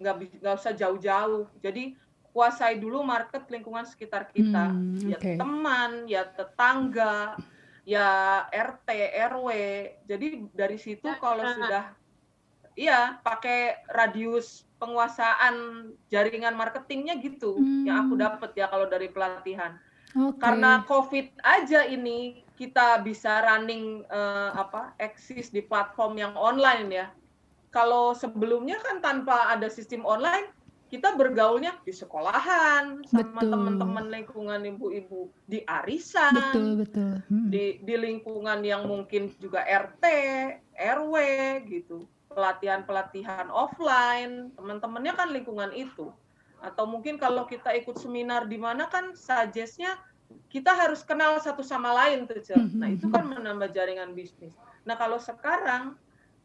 Nggak, nggak usah jauh-jauh. Jadi kuasai dulu market lingkungan sekitar kita. Hmm, ya oke. teman, ya tetangga, ya RT, RW. Jadi dari situ kalau Nah. sudah iya pakai radius penguasaan jaringan marketingnya gitu yang aku Hmm. dapat ya kalau dari pelatihan. Oke. Karena COVID aja ini kita bisa running eh, apa eksis di platform yang online ya. Kalau sebelumnya kan tanpa ada sistem online kita bergaulnya di sekolahan sama teman-teman lingkungan ibu-ibu di arisan betul betul. Hmm. di di lingkungan yang mungkin juga RT, RW gitu. Pelatihan-pelatihan offline, teman-temannya kan lingkungan itu. Atau mungkin kalau kita ikut seminar di mana kan suggest-nya kita harus kenal satu sama lain tuh, Cel. Nah, itu kan menambah jaringan bisnis. Nah, kalau sekarang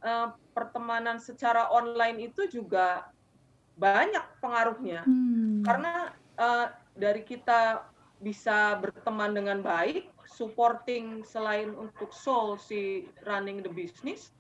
eh, pertemanan secara online itu juga banyak pengaruhnya Hmm. karena eh, dari kita bisa berteman dengan baik, supporting selain untuk soul si running the business,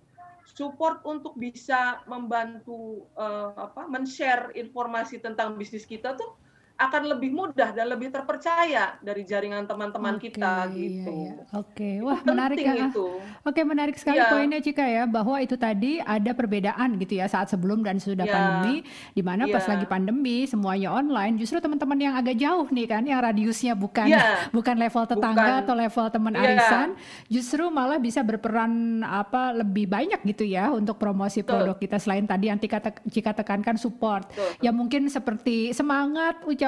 support untuk bisa membantu eh, apa men-share informasi tentang bisnis kita tuh akan lebih mudah dan lebih terpercaya dari jaringan teman-teman Oke, kita iya, gitu. iya. Oke, Itu wah menarik penting ya. itu. Oke, menarik sekali Iya. poinnya Cika ya bahwa itu tadi ada perbedaan gitu ya saat sebelum dan sudah Iya. pandemi di mana pas Iya. lagi pandemi semuanya online justru teman-teman yang agak jauh nih kan yang radiusnya bukan Iya. bukan level tetangga Bukan. atau level teman Iya. arisan justru malah bisa berperan apa lebih banyak gitu ya untuk promosi Betul. produk kita selain tadi yang Cika, tek- Cika tekankan support. Betul. Ya mungkin seperti semangat ucapan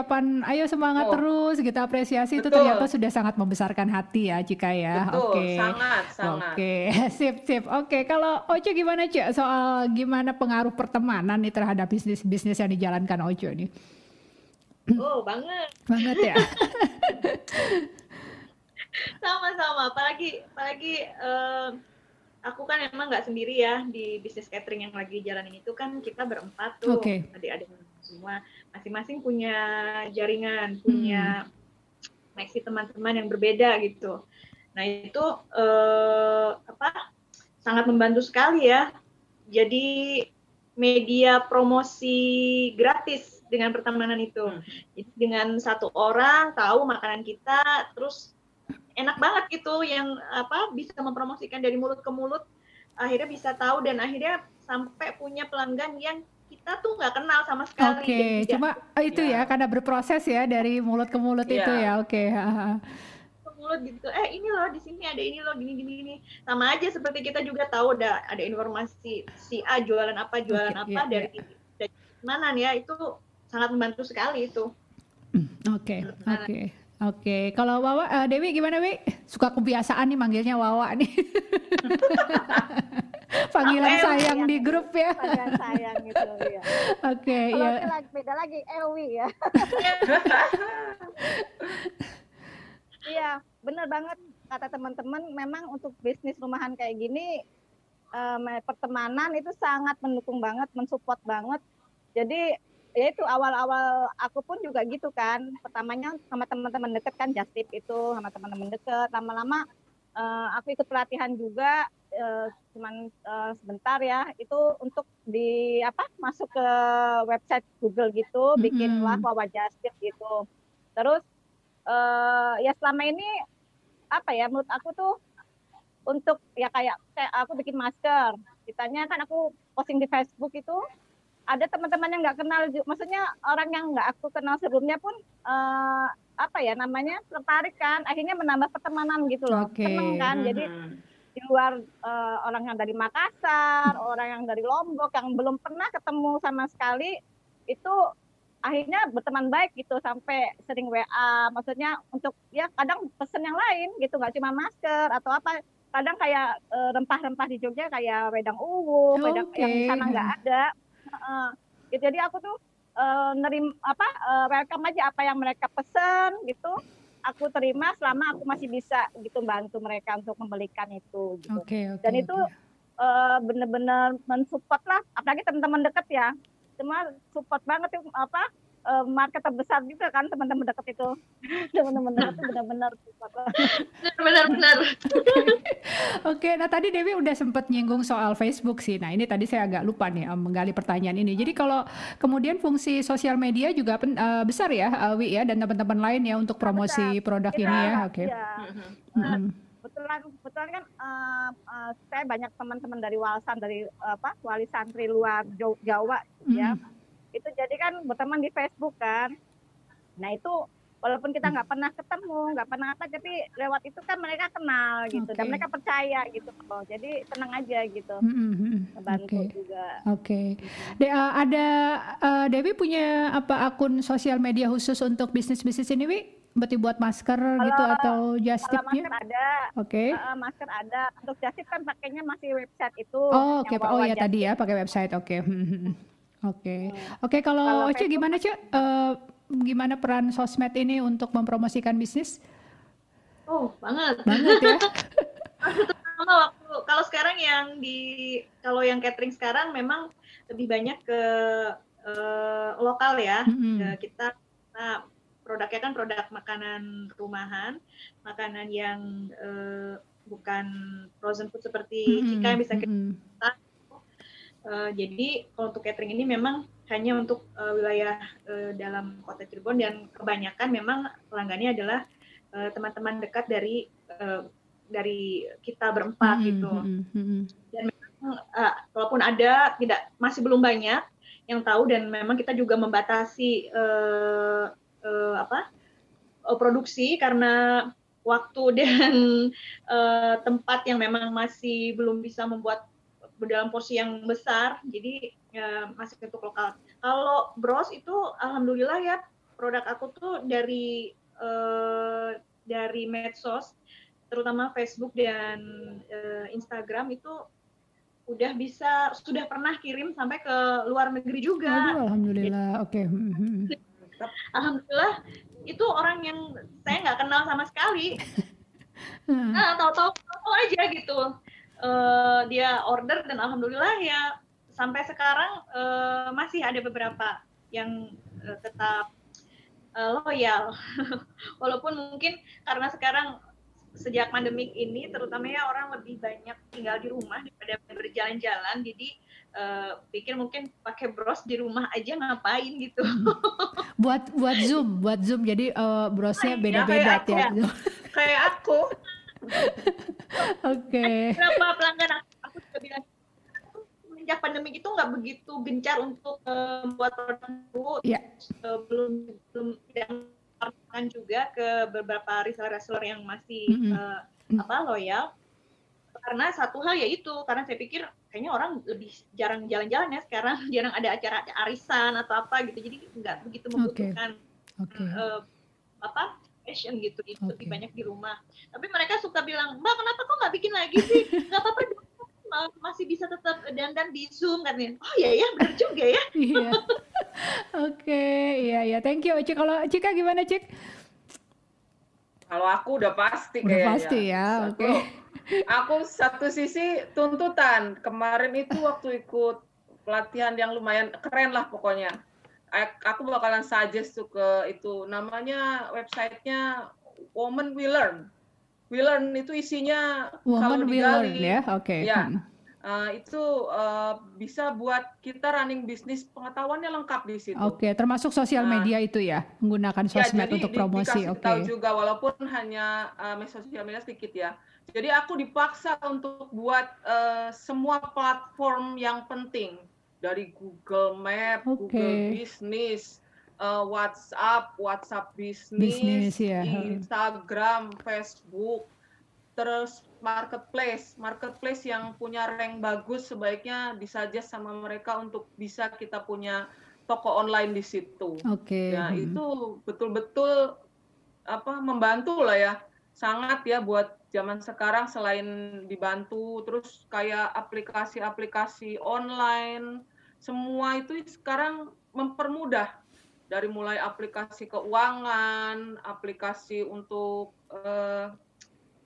ayo semangat Oh. terus gitu apresiasi itu Betul. ternyata sudah sangat membesarkan hati ya Cika ya. Betul, Oke. sangat sangat. Oke, sip sip. Oke, kalau Oce gimana Cek soal gimana pengaruh pertemanan nih terhadap bisnis bisnis yang dijalankan Oce nih? Oh, banget. Banget ya. Sama-sama. Apalagi apalagi eh, aku kan emang nggak sendiri ya di bisnis catering yang lagi jalanin itu kan kita berempat tuh. Oke. Adik-adik semua masing-masing punya jaringan, punya koneksi teman-teman yang berbeda gitu. Nah, itu eh, apa? sangat membantu sekali ya. Jadi media promosi gratis dengan pertemanan itu. Hmm. Jadi dengan satu orang tahu makanan kita, terus enak banget gitu yang apa bisa mempromosikan dari mulut ke mulut, akhirnya bisa tahu dan akhirnya sampai punya pelanggan yang kita tuh nggak kenal sama sekali. Oke, tidak cuma eh, itu ya Ya. karena berproses ya dari mulut ke mulut Iya. itu ya. Oke, ke mulut gitu. Eh ini loh di sini ada ini loh gini gini gini. Sama aja seperti kita juga tahu ada ada informasi si A jualan apa jualan Oke, apa iya, dari, dari mana ya itu sangat membantu sekali itu. Oke, oke. Oke, kalau Wawa, eh, Dewi gimana Wi? Suka kebiasaan nih manggilnya Wawa nih. Panggilan sayang yang- di grup ya. Panggilan sayang gitu ya. Oke, Kalau ya. lagi beda lagi Elwi ya. Iya, benar banget kata teman-teman. Memang untuk bisnis rumahan kayak gini, em, pertemanan itu sangat mendukung banget, mensupport banget. Jadi ya itu awal-awal aku pun juga gitu kan. Pertamanya sama teman-teman deket kan just tip itu sama teman-teman deket. Lama-lama eh, aku ikut pelatihan juga, eh, cuman eh, sebentar ya. Itu untuk di apa masuk ke website Google gitu, bikinlah Mm-mm. Wawa Just Tip gitu. Terus eh ya selama ini apa ya menurut aku tuh untuk ya kayak kayak aku bikin masker ditanya kan aku posting di Facebook itu ada teman-teman yang nggak kenal maksudnya orang yang nggak aku kenal sebelumnya pun eh apa ya namanya tertarik kan akhirnya menambah pertemanan gitu loh Oke. seneng kan jadi Mhm. di luar eh, orang yang dari Makassar, orang yang dari Lombok yang belum pernah ketemu sama sekali itu akhirnya berteman baik gitu sampai sering WA maksudnya untuk ya kadang pesen yang lain gitu nggak cuma masker atau apa kadang kayak eh, rempah-rempah di Jogja kayak wedang uwu wedang yang di sana nggak ada Gitu, jadi aku tuh eh, nerim apa eh, welcome aja apa yang mereka pesen gitu aku terima selama aku masih bisa gitu bantu mereka untuk membelikan itu gitu Oke, oke. Dan itu, oke. Eh, bener-bener mensupport lah apalagi teman-teman deket ya cuma support banget tuh apa eh, market terbesar juga kan teman-teman dekat itu teman-teman dekat itu benar-benar. Benar-benar. Oke, nah tadi Dewi udah sempat nyinggung soal Facebook sih. Nah ini tadi saya agak lupa nih eh, menggali pertanyaan ini. Jadi kalau kemudian fungsi sosial media juga pen- eh, besar ya, eh, Wi ya, dan teman-teman lain ya untuk promosi produk Kita- ini ya. Oke. Iya. Mm-mm. Kebetulan, kebetulan kan eh, eh, saya banyak teman-teman dari Walsan dari eh, apa wali santri luar Jaw- Jawa ya. Itu jadi kan berteman di Facebook kan. Nah itu walaupun kita nggak pernah ketemu, nggak pernah apa, tapi lewat itu kan mereka kenal gitu dan Oke. mereka percaya gitu. loh. Jadi tenang aja gitu. Membantu Oke. juga. Oke. De- eh, ada eh, Dewi punya apa akun sosial media khusus untuk bisnis-bisnis ini, Wi? Berarti buat masker gitu atau just Kalau tipnya? masker ada, Oke. eh, masker ada. Untuk jasip kan pakainya masih website itu. Oh, oke. Pak. Oh ya tadi ya pakai website. Oke. Hmm, hmm, hmm. Oke. Oke, kalau Kalau Oce gimana, Cek? Eh, gimana peran sosmed ini untuk mempromosikan bisnis? Oh, banget. Banget ya. Sama waktu kalau sekarang yang di kalau yang catering sekarang memang lebih banyak ke eh, lokal ya. Mm-mm. Eh, kita nah, produknya kan produk makanan rumahan, makanan yang eh, bukan frozen food seperti Mm-mm. Cika yang bisa kita Mm-mm. Eh, jadi kalau untuk catering ini memang hanya untuk eh, wilayah eh, dalam kota Cirebon dan kebanyakan memang pelanggannya adalah teman-teman dekat dari eh, dari kita berempat Mm-mm, gitu. mm-mm, mm-mm. Eh, walaupun ada tidak masih belum banyak yang tahu dan memang kita juga membatasi eh, eh, apa eh, produksi karena waktu dan eh, tempat yang memang masih belum bisa membuat dalam porsi yang besar jadi eh, masih untuk lokal kalau bros itu alhamdulillah ya produk aku tuh dari eh, dari medsos terutama Facebook dan eh, Instagram itu udah bisa sudah pernah kirim sampai ke luar negeri juga Aduh, alhamdulillah. Oke. Hmm, hmm, hmm. alhamdulillah itu orang yang saya nggak kenal sama sekali nah tahu-tahu tahu aja gitu Eh, dia order dan alhamdulillah ya sampai sekarang eh, masih ada beberapa yang eh, tetap eh, loyal. Walaupun mungkin karena sekarang sejak pandemik ini terutama ya orang lebih banyak tinggal di rumah daripada berjalan-jalan jadi eh, pikir mungkin pakai bros di rumah aja ngapain gitu. Buat buat zoom buat zoom. Jadi eh, brosnya Iya, beda-beda kayak ya. Kayak aku, oke. Beberapa pelanggan aku, aku juga bilang semenjak pandemi itu nggak begitu gencar untuk eh, membuat produk baru Iya. Eh, belum belum tidak juga ke beberapa reseller-reseller yang masih eh, Mm. apa loyal. Karena satu hal yaitu karena saya pikir kayaknya orang lebih jarang jalan-jalan ya sekarang jarang ada acara arisan atau apa gitu. Jadi nggak begitu membutuhkan oke. eh, apa fashion gitu itu Oke. lebih banyak di rumah tapi mereka suka bilang mbak kenapa kok nggak bikin lagi sih nggak apa-apa masih bisa tetap dandan di zoom katanya oh iya ya benar juga ya iya oke iya iya thank you Cik kalau Cika gimana Cik kalau aku udah pasti Udah kayaknya. pasti ya, oke. Aku satu sisi tuntutan. Kemarin itu waktu ikut pelatihan yang lumayan keren lah pokoknya. Aku bakalan suggest tuh ke itu namanya websitenya Woman We Learn. We Learn itu isinya woman kalau digali, learn ya oke Ya. Hmm. eh, itu eh, bisa buat kita running bisnis pengetahuannya lengkap di situ. Oke, termasuk sosial Nah. media itu ya, menggunakan Ya, sosmed jadi untuk promosi. Oke. tahu juga walaupun hanya uh, media sosial media sedikit ya. Jadi aku dipaksa untuk buat uh, semua platform yang penting dari Google Map, Oke. Google Business, uh, WhatsApp, WhatsApp Business, Bisnis, ya. Instagram, Facebook, terus marketplace, marketplace yang punya rank bagus sebaiknya disuggest sama mereka untuk bisa kita punya toko online di situ. Oke. Ya, hmm. itu betul-betul apa membantu lah ya. Sangat ya buat zaman sekarang selain dibantu terus kayak aplikasi-aplikasi online semua itu sekarang mempermudah dari mulai aplikasi keuangan, aplikasi untuk eh,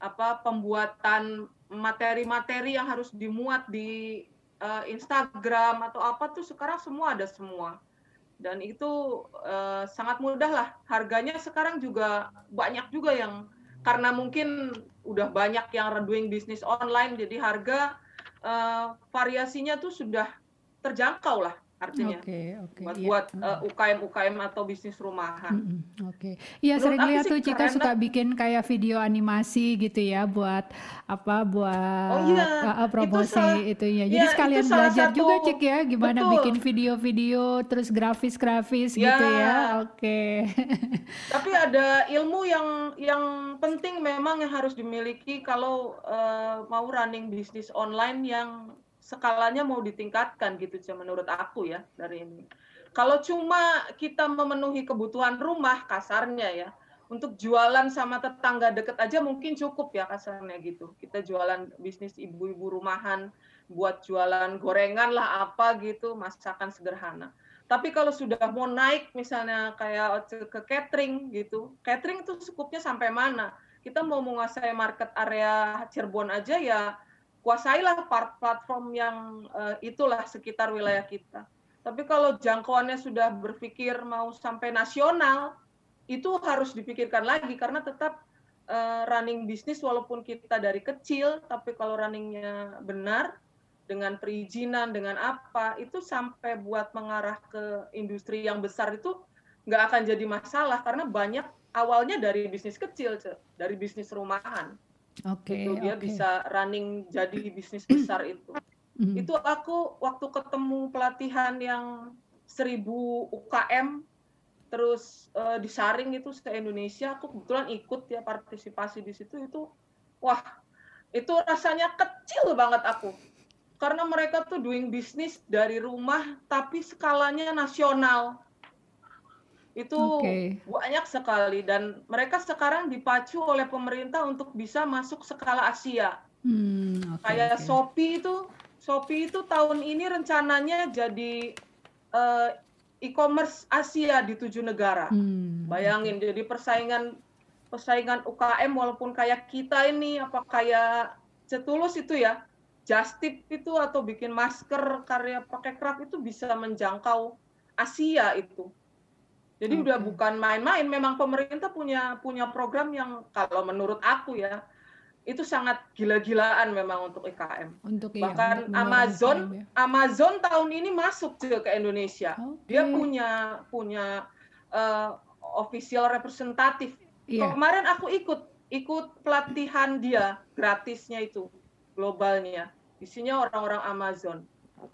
apa pembuatan materi-materi yang harus dimuat di uh, Instagram atau apa tuh sekarang semua ada semua. Dan itu uh, sangat mudah lah. Harganya sekarang juga banyak juga yang karena mungkin udah banyak yang doing bisnis online jadi harga uh, variasinya tuh sudah terjangkau lah artinya okay, okay, buat yeah. buat uh, UKM UKM atau bisnis rumahan. Mm -hmm, Oke, okay. iya sering lihat tuh Cika suka bikin kayak video animasi gitu ya buat apa buat oh, iya. uh, promosi itu, salah, Jadi ya, sekalian belajar satu, juga Cik ya gimana betul. bikin video-video terus grafis-grafis ya. gitu ya. Oke. Okay. Tapi ada ilmu yang yang penting memang yang harus dimiliki kalau uh, mau running bisnis online yang skalanya mau ditingkatkan gitu sih menurut aku ya dari ini. Kalau cuma kita memenuhi kebutuhan rumah kasarnya ya, untuk jualan sama tetangga deket aja mungkin cukup ya kasarnya gitu. Kita jualan bisnis ibu-ibu rumahan, buat jualan gorengan lah apa gitu, masakan sederhana. Tapi kalau sudah mau naik misalnya kayak ke catering gitu, catering itu cukupnya sampai mana? Kita mau menguasai market area Cirebon aja ya kuasailah platform yang uh, itulah sekitar wilayah kita. Tapi kalau jangkauannya sudah berpikir mau sampai nasional, itu harus dipikirkan lagi karena tetap uh, running bisnis walaupun kita dari kecil, tapi kalau runningnya benar dengan perizinan dengan apa itu sampai buat mengarah ke industri yang besar itu nggak akan jadi masalah karena banyak awalnya dari bisnis kecil, dari bisnis rumahan. Okay, dia okay. bisa running jadi bisnis besar itu. Mm. Itu aku waktu ketemu pelatihan yang 1000 UKM terus uh, disaring itu se Indonesia, aku kebetulan ikut ya partisipasi di situ itu wah, itu rasanya kecil banget aku. Karena mereka tuh doing bisnis dari rumah tapi skalanya nasional itu okay. banyak sekali dan mereka sekarang dipacu oleh pemerintah untuk bisa masuk skala Asia. Hmm, okay, Kayak okay. Shopee itu, Shopee itu tahun ini rencananya jadi uh, e-commerce Asia di tujuh negara. Hmm, Bayangin, jadi persaingan persaingan UKM walaupun kayak kita ini apa kayak Cetulus itu ya, Just Tip itu atau bikin masker karya pakai craft itu bisa menjangkau Asia itu jadi okay. udah bukan main-main. Memang pemerintah punya punya program yang kalau menurut aku ya itu sangat gila-gilaan memang untuk IKM. Untuk iya, bahkan iya, Amazon IKM, ya. Amazon tahun ini masuk ke Indonesia. Okay. Dia punya punya uh, official representatif. Yeah. Kemarin aku ikut ikut pelatihan dia gratisnya itu globalnya. Isinya orang-orang Amazon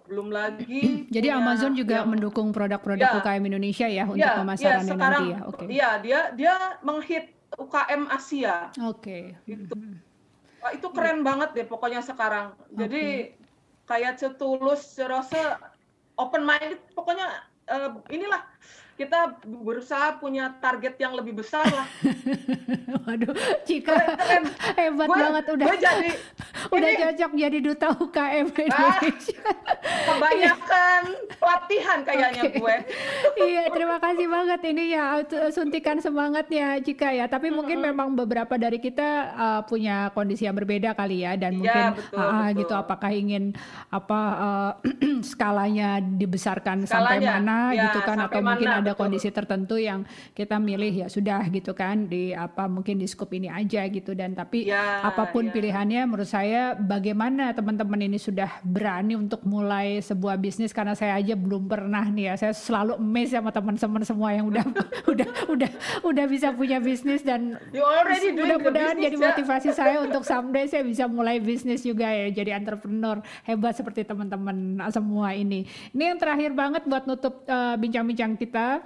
belum lagi jadi punya, Amazon juga ya, mendukung produk-produk ya, UKM Indonesia ya untuk ya, pemasarannya ya, sekarang, nanti ya oke okay. iya dia dia menghit UKM Asia oke okay. itu Wah, itu keren ya. banget deh pokoknya sekarang jadi okay. kayak setulus serasa open minded pokoknya uh, inilah kita berusaha punya target yang lebih besar lah. Waduh, Cika keren, hebat gua, banget udah. jadi udah ini, cocok jadi duta UKM ah, Indonesia. Ah, kebanyakan pelatihan kayaknya okay. gue. iya, terima kasih banget ini ya suntikan semangatnya Cika ya. Tapi mungkin mm -hmm. memang beberapa dari kita uh, punya kondisi yang berbeda kali ya dan iya, mungkin betul, uh, betul. gitu apakah ingin apa uh, skalanya dibesarkan skalanya, sampai mana ya, gitu kan atau mana, mungkin ada kondisi tertentu yang kita milih ya sudah gitu kan di apa mungkin di scope ini aja gitu dan tapi ya, apa pun ya. pilihannya menurut saya bagaimana teman-teman ini sudah berani untuk mulai sebuah bisnis karena saya aja belum pernah nih ya saya selalu amazed sama teman-teman semua yang udah udah udah udah bisa punya bisnis dan mudah-mudahan jadi ya. motivasi saya untuk someday saya bisa mulai bisnis juga ya jadi entrepreneur hebat seperti teman-teman semua ini. Ini yang terakhir banget buat nutup uh, bincang-bincang kita.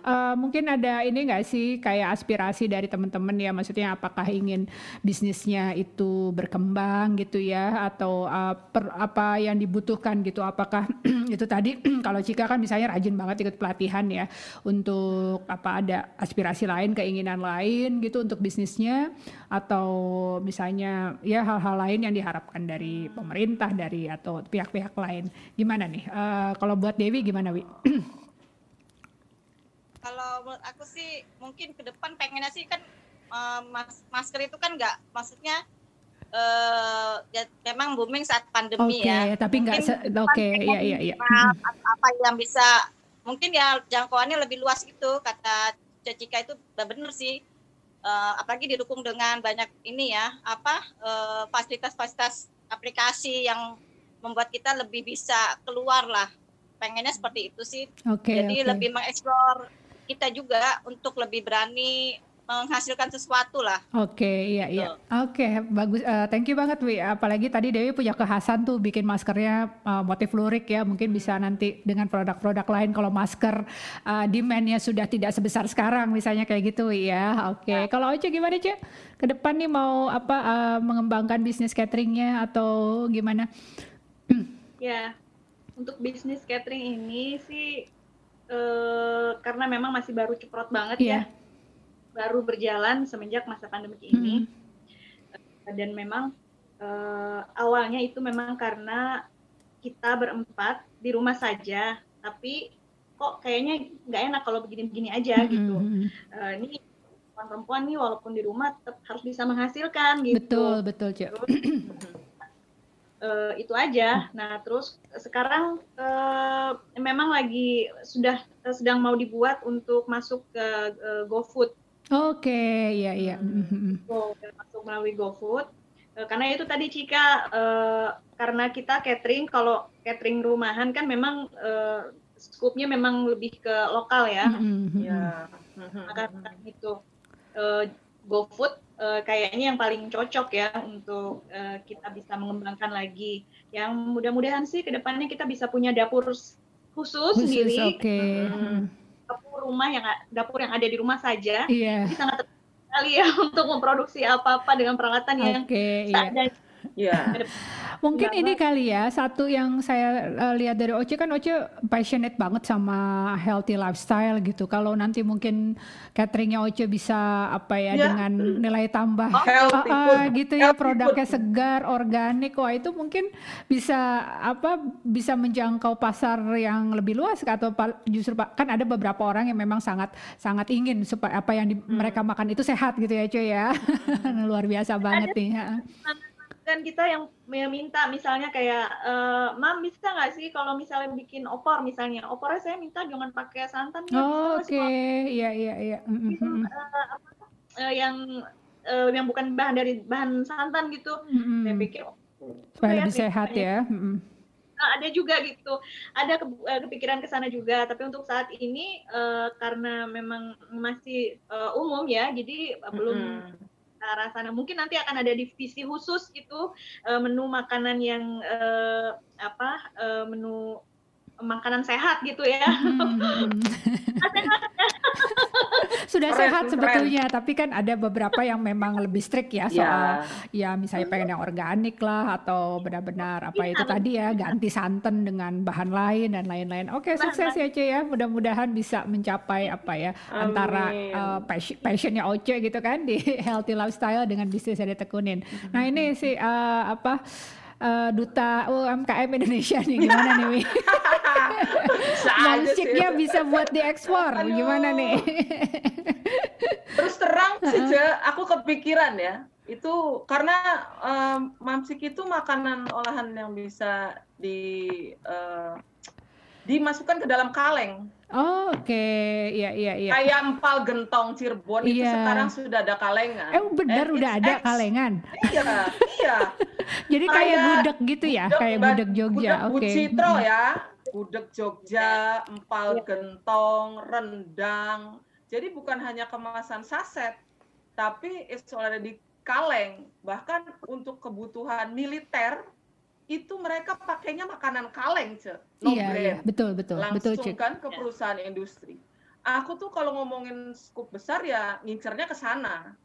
Uh, mungkin ada ini enggak sih kayak aspirasi dari teman-teman ya? Maksudnya apakah ingin bisnisnya itu berkembang gitu ya? Atau uh, per, apa yang dibutuhkan gitu? Apakah itu tadi kalau Cika kan misalnya rajin banget ikut pelatihan ya untuk apa ada aspirasi lain keinginan lain gitu untuk bisnisnya? Atau misalnya ya hal-hal lain yang diharapkan dari pemerintah dari atau pihak-pihak lain? Gimana nih? Uh, kalau buat Dewi gimana Wi? kalau menurut aku sih mungkin ke depan pengennya sih kan uh, mas masker itu kan nggak maksudnya eh, ya, memang booming saat pandemi ya. tapi nggak oke, iya iya iya. Nah, apa yang bisa mungkin ya jangkauannya lebih luas gitu kata Cecika itu bener sih Eh, apalagi didukung dengan banyak ini ya apa fasilitas-fasilitas aplikasi yang membuat kita lebih bisa keluar lah pengennya seperti itu sih Oke, jadi oke. lebih mengeksplor kita juga untuk lebih berani menghasilkan sesuatu lah Oke, iya iya. Oke, bagus. Eh, thank you banget, Wi. Apalagi tadi Dewi punya kekhasan tuh bikin maskernya eh, motif lurik ya. Mungkin bisa nanti dengan produk-produk lain kalau masker eh, demand-nya sudah tidak sebesar sekarang, misalnya kayak gitu, Wi ya. Oke. Kalau Oce gimana, Ce? Ke depan nih mau apa eh, mengembangkan bisnis cateringnya atau gimana? Ya, untuk bisnis catering ini sih eh, karena memang masih baru ceprot banget Iya. ya, baru berjalan semenjak masa pandemi ini. Mm-mm. Dan memang eh, awalnya itu memang karena kita berempat di rumah saja, tapi kok kayaknya nggak enak kalau begini-begini aja gitu. Mm-mm. Eh, ini perempuan nih walaupun di rumah tetap harus bisa menghasilkan gitu. Betul, betul, Ce. Eh, itu aja. Nah, terus sekarang eh, memang lagi sudah eh, sedang mau dibuat untuk masuk ke eh, GoFood, Oke, iya iya. Mm-mm. Go- masuk melalui GoFood. Karena itu tadi Cika, eh, karena kita catering, kalau catering rumahan kan memang eh, skupnya memang lebih ke lokal ya. Mm-mm. Ya. Maka itu eh, GoFood eh, kayaknya yang paling cocok ya untuk eh, kita bisa mengembangkan lagi. Yang mudah-mudahan sih ke depannya kita bisa punya dapur khusus, Khusus, sendiri, oke. Mm. dapur rumah yang dapur yang ada di rumah saja. Iya. Jadi sangat terbatas sekali ya untuk memproduksi apa-apa dengan peralatan yang Oke, iya. seadanya. Ya. Mungkin ini kali ya satu yang saya eh, lihat dari Oce kan Oce passionate banget sama healthy lifestyle gitu. Kalau nanti mungkin cateringnya Oce bisa apa ya Ya. dengan nilai tambah Ah, ah, food. gitu ya Healthy produknya food. segar, organik. Wah itu mungkin bisa apa bisa menjangkau pasar yang lebih luas atau justru kan ada beberapa orang yang memang sangat sangat ingin supaya apa yang di- Hmm. mereka makan itu sehat gitu ya Cuy ya. Luar biasa banget nih. Dan kita yang minta misalnya kayak, eh, Mam bisa nggak sih kalau misalnya bikin opor misalnya, opornya saya minta jangan pakai santan ya, Oh, Oke, kalau iya iya iya. Mm, mm, mm, eh, eh, yang eh, yang bukan bahan dari bahan santan gitu. mm, mm. Saya pikir oh, supaya ya, lebih nih, sehat ya. Mm, mm. Nah, ada juga gitu, ada ke- eh, kepikiran ke sana juga. Tapi untuk saat ini eh, karena memang masih eh, umum ya, jadi belum Mm-mm. Ke arah sana. Mungkin nanti akan ada divisi khusus gitu, menu makanan yang eh, apa, eh, menu makanan sehat gitu ya. Hmm. Sudah Keren, sehat keren. sebetulnya, tapi kan ada beberapa yang memang lebih strict ya soal ya misalnya pengen yang organik lah atau benar-benar apa itu Iya. tadi ya ganti santan dengan bahan lain dan lain-lain. Oke, Bahan sukses ya Oce ya. Mudah-mudahan bisa mencapai apa ya antara Amin. uh, passion, passionnya Oce gitu kan di healthy lifestyle dengan bisnis yang ditekunin. Nah ini sih uh, apa uh, duta UMKM Indonesia nih gimana nih Wi? Bisa buat diekspor Aduh. gimana nih? Terus terang sih, Ce, aku kepikiran ya. Itu karena em, mamsik itu makanan olahan yang bisa di eh, dimasukkan ke dalam kaleng. Oh, Oke, iya iya iya. Kayak empal gentong Cirebon itu Iya. sekarang sudah ada kalengan. Eh benar And udah ada ex- kalengan. Iya, iya. Jadi kayak Kayak gudeg gitu ya, kayak Bad- gudeg Jogja. Gudeg Oke. Bucitro ya. Gudeg Jogja, empal Iya. gentong, rendang. Jadi bukan hanya kemasan saset, tapi it's already kaleng. Bahkan untuk kebutuhan militer itu mereka pakainya makanan kaleng, Ce. No Iya, iya, brand. betul betul, betul Langsung Cik. kan ke perusahaan industri. Aku tuh kalau ngomongin skup besar ya ngincernya ke sana.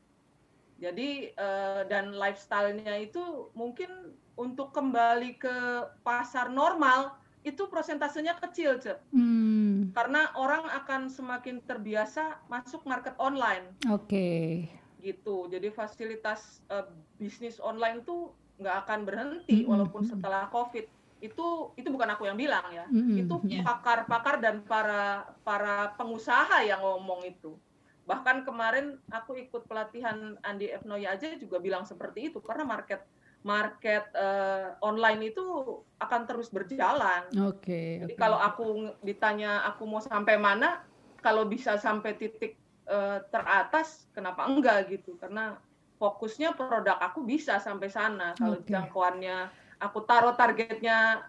Jadi eh, dan lifestyle-nya itu mungkin untuk kembali ke pasar normal itu prosentasenya kecil, Cek. Hmm, Karena orang akan semakin terbiasa masuk market online oke. gitu. Jadi fasilitas eh, bisnis online tuh nggak akan berhenti Mm-mm, walaupun setelah COVID. Itu itu bukan aku yang bilang ya. Mm-mm, Itu mm. pakar-pakar dan para para pengusaha yang ngomong itu. Bahkan kemarin aku ikut pelatihan Andi F. Noya aja juga bilang seperti itu karena market market uh, online itu akan terus berjalan. Oke. Okay, Jadi okay. kalau aku ditanya aku mau sampai mana, kalau bisa sampai titik uh, teratas, kenapa enggak gitu? Karena fokusnya produk aku bisa sampai sana. Kalau okay. jangkauannya aku taruh targetnya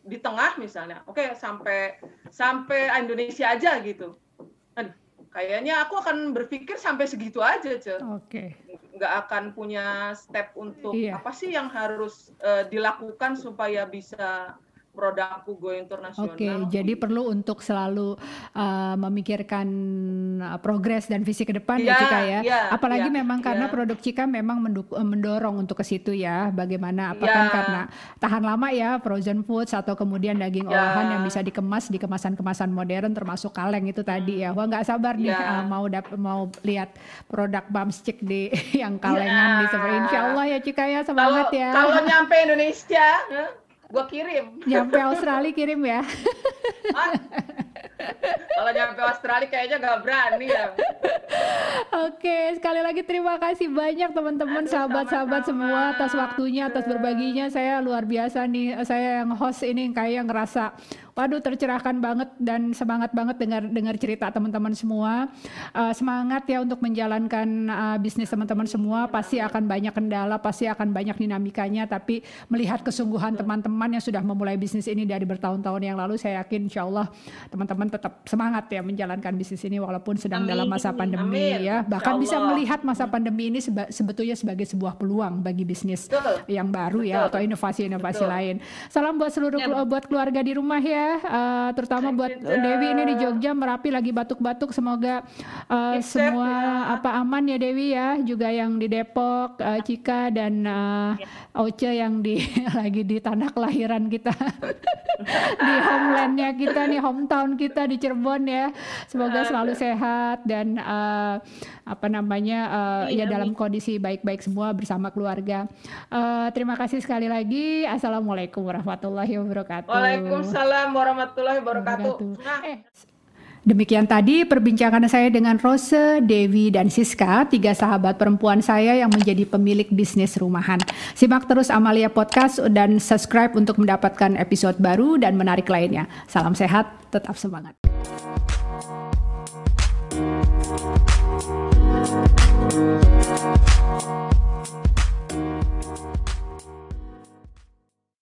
di tengah misalnya, oke okay, sampai sampai Indonesia aja gitu. kayaknya aku akan berpikir sampai segitu aja, Oke. Okay nggak akan punya step untuk iya. apa sih yang harus uh, dilakukan supaya bisa produkku go internasional. Oke, okay, jadi perlu untuk selalu uh, memikirkan uh, progres dan visi ke depan ya, ya Cika ya. ya Apalagi ya, memang karena ya. produk Cika memang mendorong untuk ke situ ya. Bagaimana apakah ya. karena tahan lama ya frozen foods atau kemudian daging olahan yang bisa dikemas di kemasan-kemasan modern termasuk kaleng itu tadi ya. Wah nggak sabar nih uh, mau dap mau lihat produk bamscik di yang kalengan di seperti Insya Allah ya Cika ya semangat kalau, ya. Kalau nyampe Indonesia Gua kirim. Nyampe Australia kirim ya. Kalau nyampe Australia kayaknya nggak berani ya. Oke, sekali lagi terima kasih banyak teman-teman, sahabat-sahabat semua atas waktunya, atas berbaginya. Saya luar biasa nih, saya yang host ini kayak ngerasa Waduh tercerahkan banget dan semangat banget dengar dengar cerita teman-teman semua. Uh, semangat ya untuk menjalankan uh, bisnis teman-teman semua. Pasti akan banyak kendala, pasti akan banyak dinamikanya. Tapi melihat kesungguhan teman-teman yang sudah memulai bisnis ini dari bertahun-tahun yang lalu, saya yakin insya Allah teman-teman tetap semangat ya menjalankan bisnis ini walaupun sedang Amin. dalam masa pandemi Amin. ya. Bahkan bisa melihat masa pandemi ini seba sebetulnya sebagai sebuah peluang bagi bisnis Betul. yang baru ya Betul. ya atau inovasi-inovasi lain. Salam buat seluruh ya. buat keluarga di rumah ya uh, terutama buat Dewi ini di Jogja Merapi lagi batuk-batuk. Semoga uh, semua ya. apa aman ya Dewi ya. Juga yang di Depok uh, Cika dan uh, Oce yang di lagi di tanah kelahiran kita. Di homelandnya kita nih hometown kita di Cirebon ya. Semoga selalu sehat dan uh, apa namanya uh, ya dalam kondisi baik-baik semua bersama keluarga uh, terima kasih sekali lagi assalamualaikum warahmatullahi wabarakatuh Waalaikumsalam warahmatullahi wabarakatuh. Nah. Eh. Demikian tadi perbincangan saya dengan Rose, Dewi, dan Siska, tiga sahabat perempuan saya yang menjadi pemilik bisnis rumahan. Simak terus Amalia Podcast dan subscribe untuk mendapatkan episode baru dan menarik lainnya. Salam sehat, tetap semangat. Thank you.